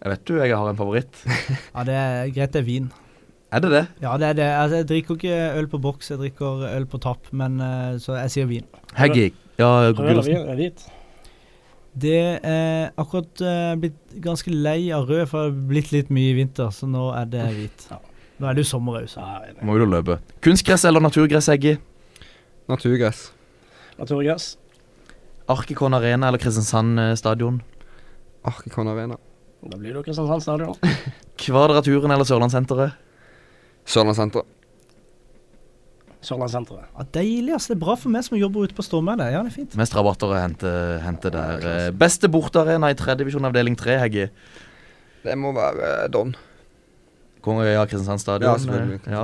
S4: Jeg vet du jeg har en favoritt.
S3: Ja, det er greit, det er vin.
S4: Er det det?
S3: Ja, det er det. Altså, jeg drikker ikke øl på boks, jeg drikker øl på tapp, men eh, så jeg sier vin.
S4: Heggy. Ja,
S6: eller
S4: Gundersen.
S6: hvit?
S3: Det er akkurat uh, blitt ganske lei av rød, for det har blitt litt mye i vinter, så nå er det hvit. Nå er det jo sommer òg, så.
S4: Må jo løpe. Kunstgress eller naturgress, Heggy?
S5: Naturgress.
S6: Naturgress.
S4: Arkikon Arena eller Kristiansand eh, stadion?
S5: Arkikon Arena.
S6: Da blir det jo Kristiansand stadion.
S4: Kvadraturen eller Sørlandssenteret?
S5: Sørlandssenteret.
S6: Sørlandssenteret.
S3: Ja, deilig, altså. Det er bra for meg som jobber ute på Stormøy. Ja, det er fint.
S4: Mest rabatter å hente, hente der. Beste bortearena i tredjedivisjon avdeling tre, Hegge?
S5: Det må være eh, Don.
S4: Ja, Kristiansand stadion.
S5: Ja, selvfølgelig.
S4: Ja,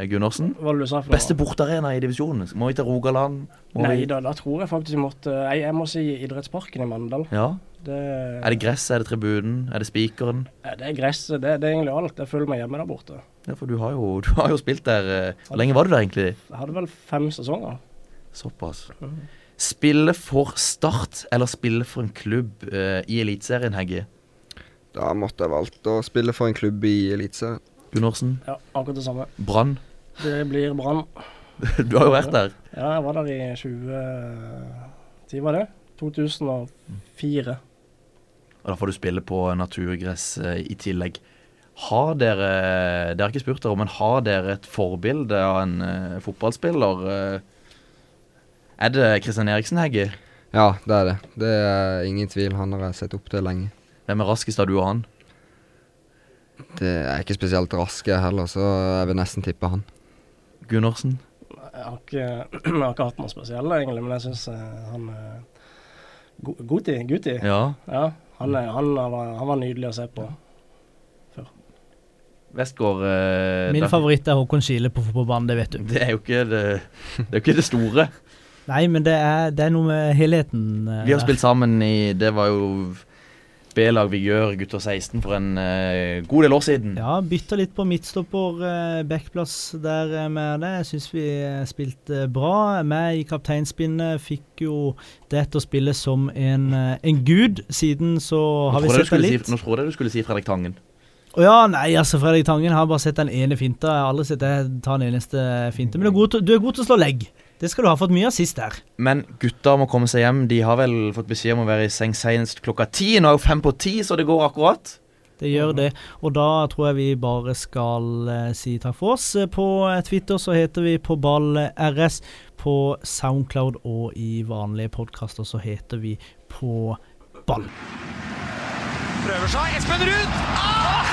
S4: eh, Gunnarsen.
S6: Hva du sa for?
S4: Beste bortearena i divisjonen? Må vi til Rogaland? Må
S6: Nei
S4: vi...
S6: da, da tror jeg faktisk vi måtte Jeg, jeg må si Idrettsparken i Mandal.
S4: Ja.
S6: Det,
S4: Er det gress, er det tribunen, er det spikeren?
S6: Ja, det er gresset, det, det er egentlig alt. Jeg føler meg hjemme der borte.
S4: Ja, for du har jo, du har jo spilt der eh, Hvor lenge var du der egentlig?
S6: Jeg hadde vel fem sesonger.
S4: Såpass. Spille for Start eller spille for en klubb eh, i Eliteserien, Hegge?
S5: Da måtte jeg valgt å spille for en klubb i Eliteserien.
S4: Gunnarsen?
S6: Ja, akkurat det samme.
S4: Brann?
S6: Det blir Brann.
S4: Du har jo vært der.
S6: Ja, jeg var der i 2010, var det? 2004.
S4: Og da får du spille på naturgress eh, i tillegg. Har dere Det har jeg ikke spurt dere om, men har dere et forbilde av en uh, fotballspiller? eh? er det Kristian Eriksen, Hegge?
S5: Ja, det er det. Det er ingen tvil. Han har jeg sett opp til lenge.
S4: Hvem er raskest av du og han?
S5: Det er ikke spesielt rask jeg heller, så jeg vil nesten tippe han.
S4: Gunnarsen?
S6: Jeg har ikke, jeg har ikke hatt noe spesielt egentlig, men jeg syns han er god Guti. Guti.
S4: Ja.
S6: han, er, han, var, han var nydelig å se på.
S4: Vestgård eh,
S3: Min favoritt er Håkon Kile på fotballbanen, det vet du.
S4: Det er jo ikke det, det, er ikke det store.
S3: Nei, men det er, det er noe med helheten. eh,
S4: Vi har
S3: der.
S4: spilt sammen i Det var jo B-lag vi gjør, gutter 16, for en uh, god del år siden.
S3: Ja, bytta litt på midtstopper, uh, backplass der eh, med det. Jeg syns vi spilte bra. Meg i kapteinspinnet fikk jo det til å spille som en, en gud. Siden så har
S4: Nå
S3: vi sett det litt.
S4: Si, nå trodde jeg du skulle si Fredrik Tangen.
S3: Å ja, nei, altså Fredrik Tangen har bare sett den ene finta. Jeg har aldri sett deg ta en eneste finte. Men du er, god til, er god til å slå legg. Det skal du ha fått mye av sist her.
S4: Men gutta må komme seg hjem. De har vel fått beskjed om å være i seng senest klokka ti. Nå er jo fem på ti, så det går akkurat.
S3: Det gjør det. Og da tror jeg vi bare skal eh, si takk for oss. På eh, Twitter så heter vi på ball RS. På Soundcloud og i vanlige podkaster så heter vi på ball.
S2: Prøver seg. Espen Ruud! Ah!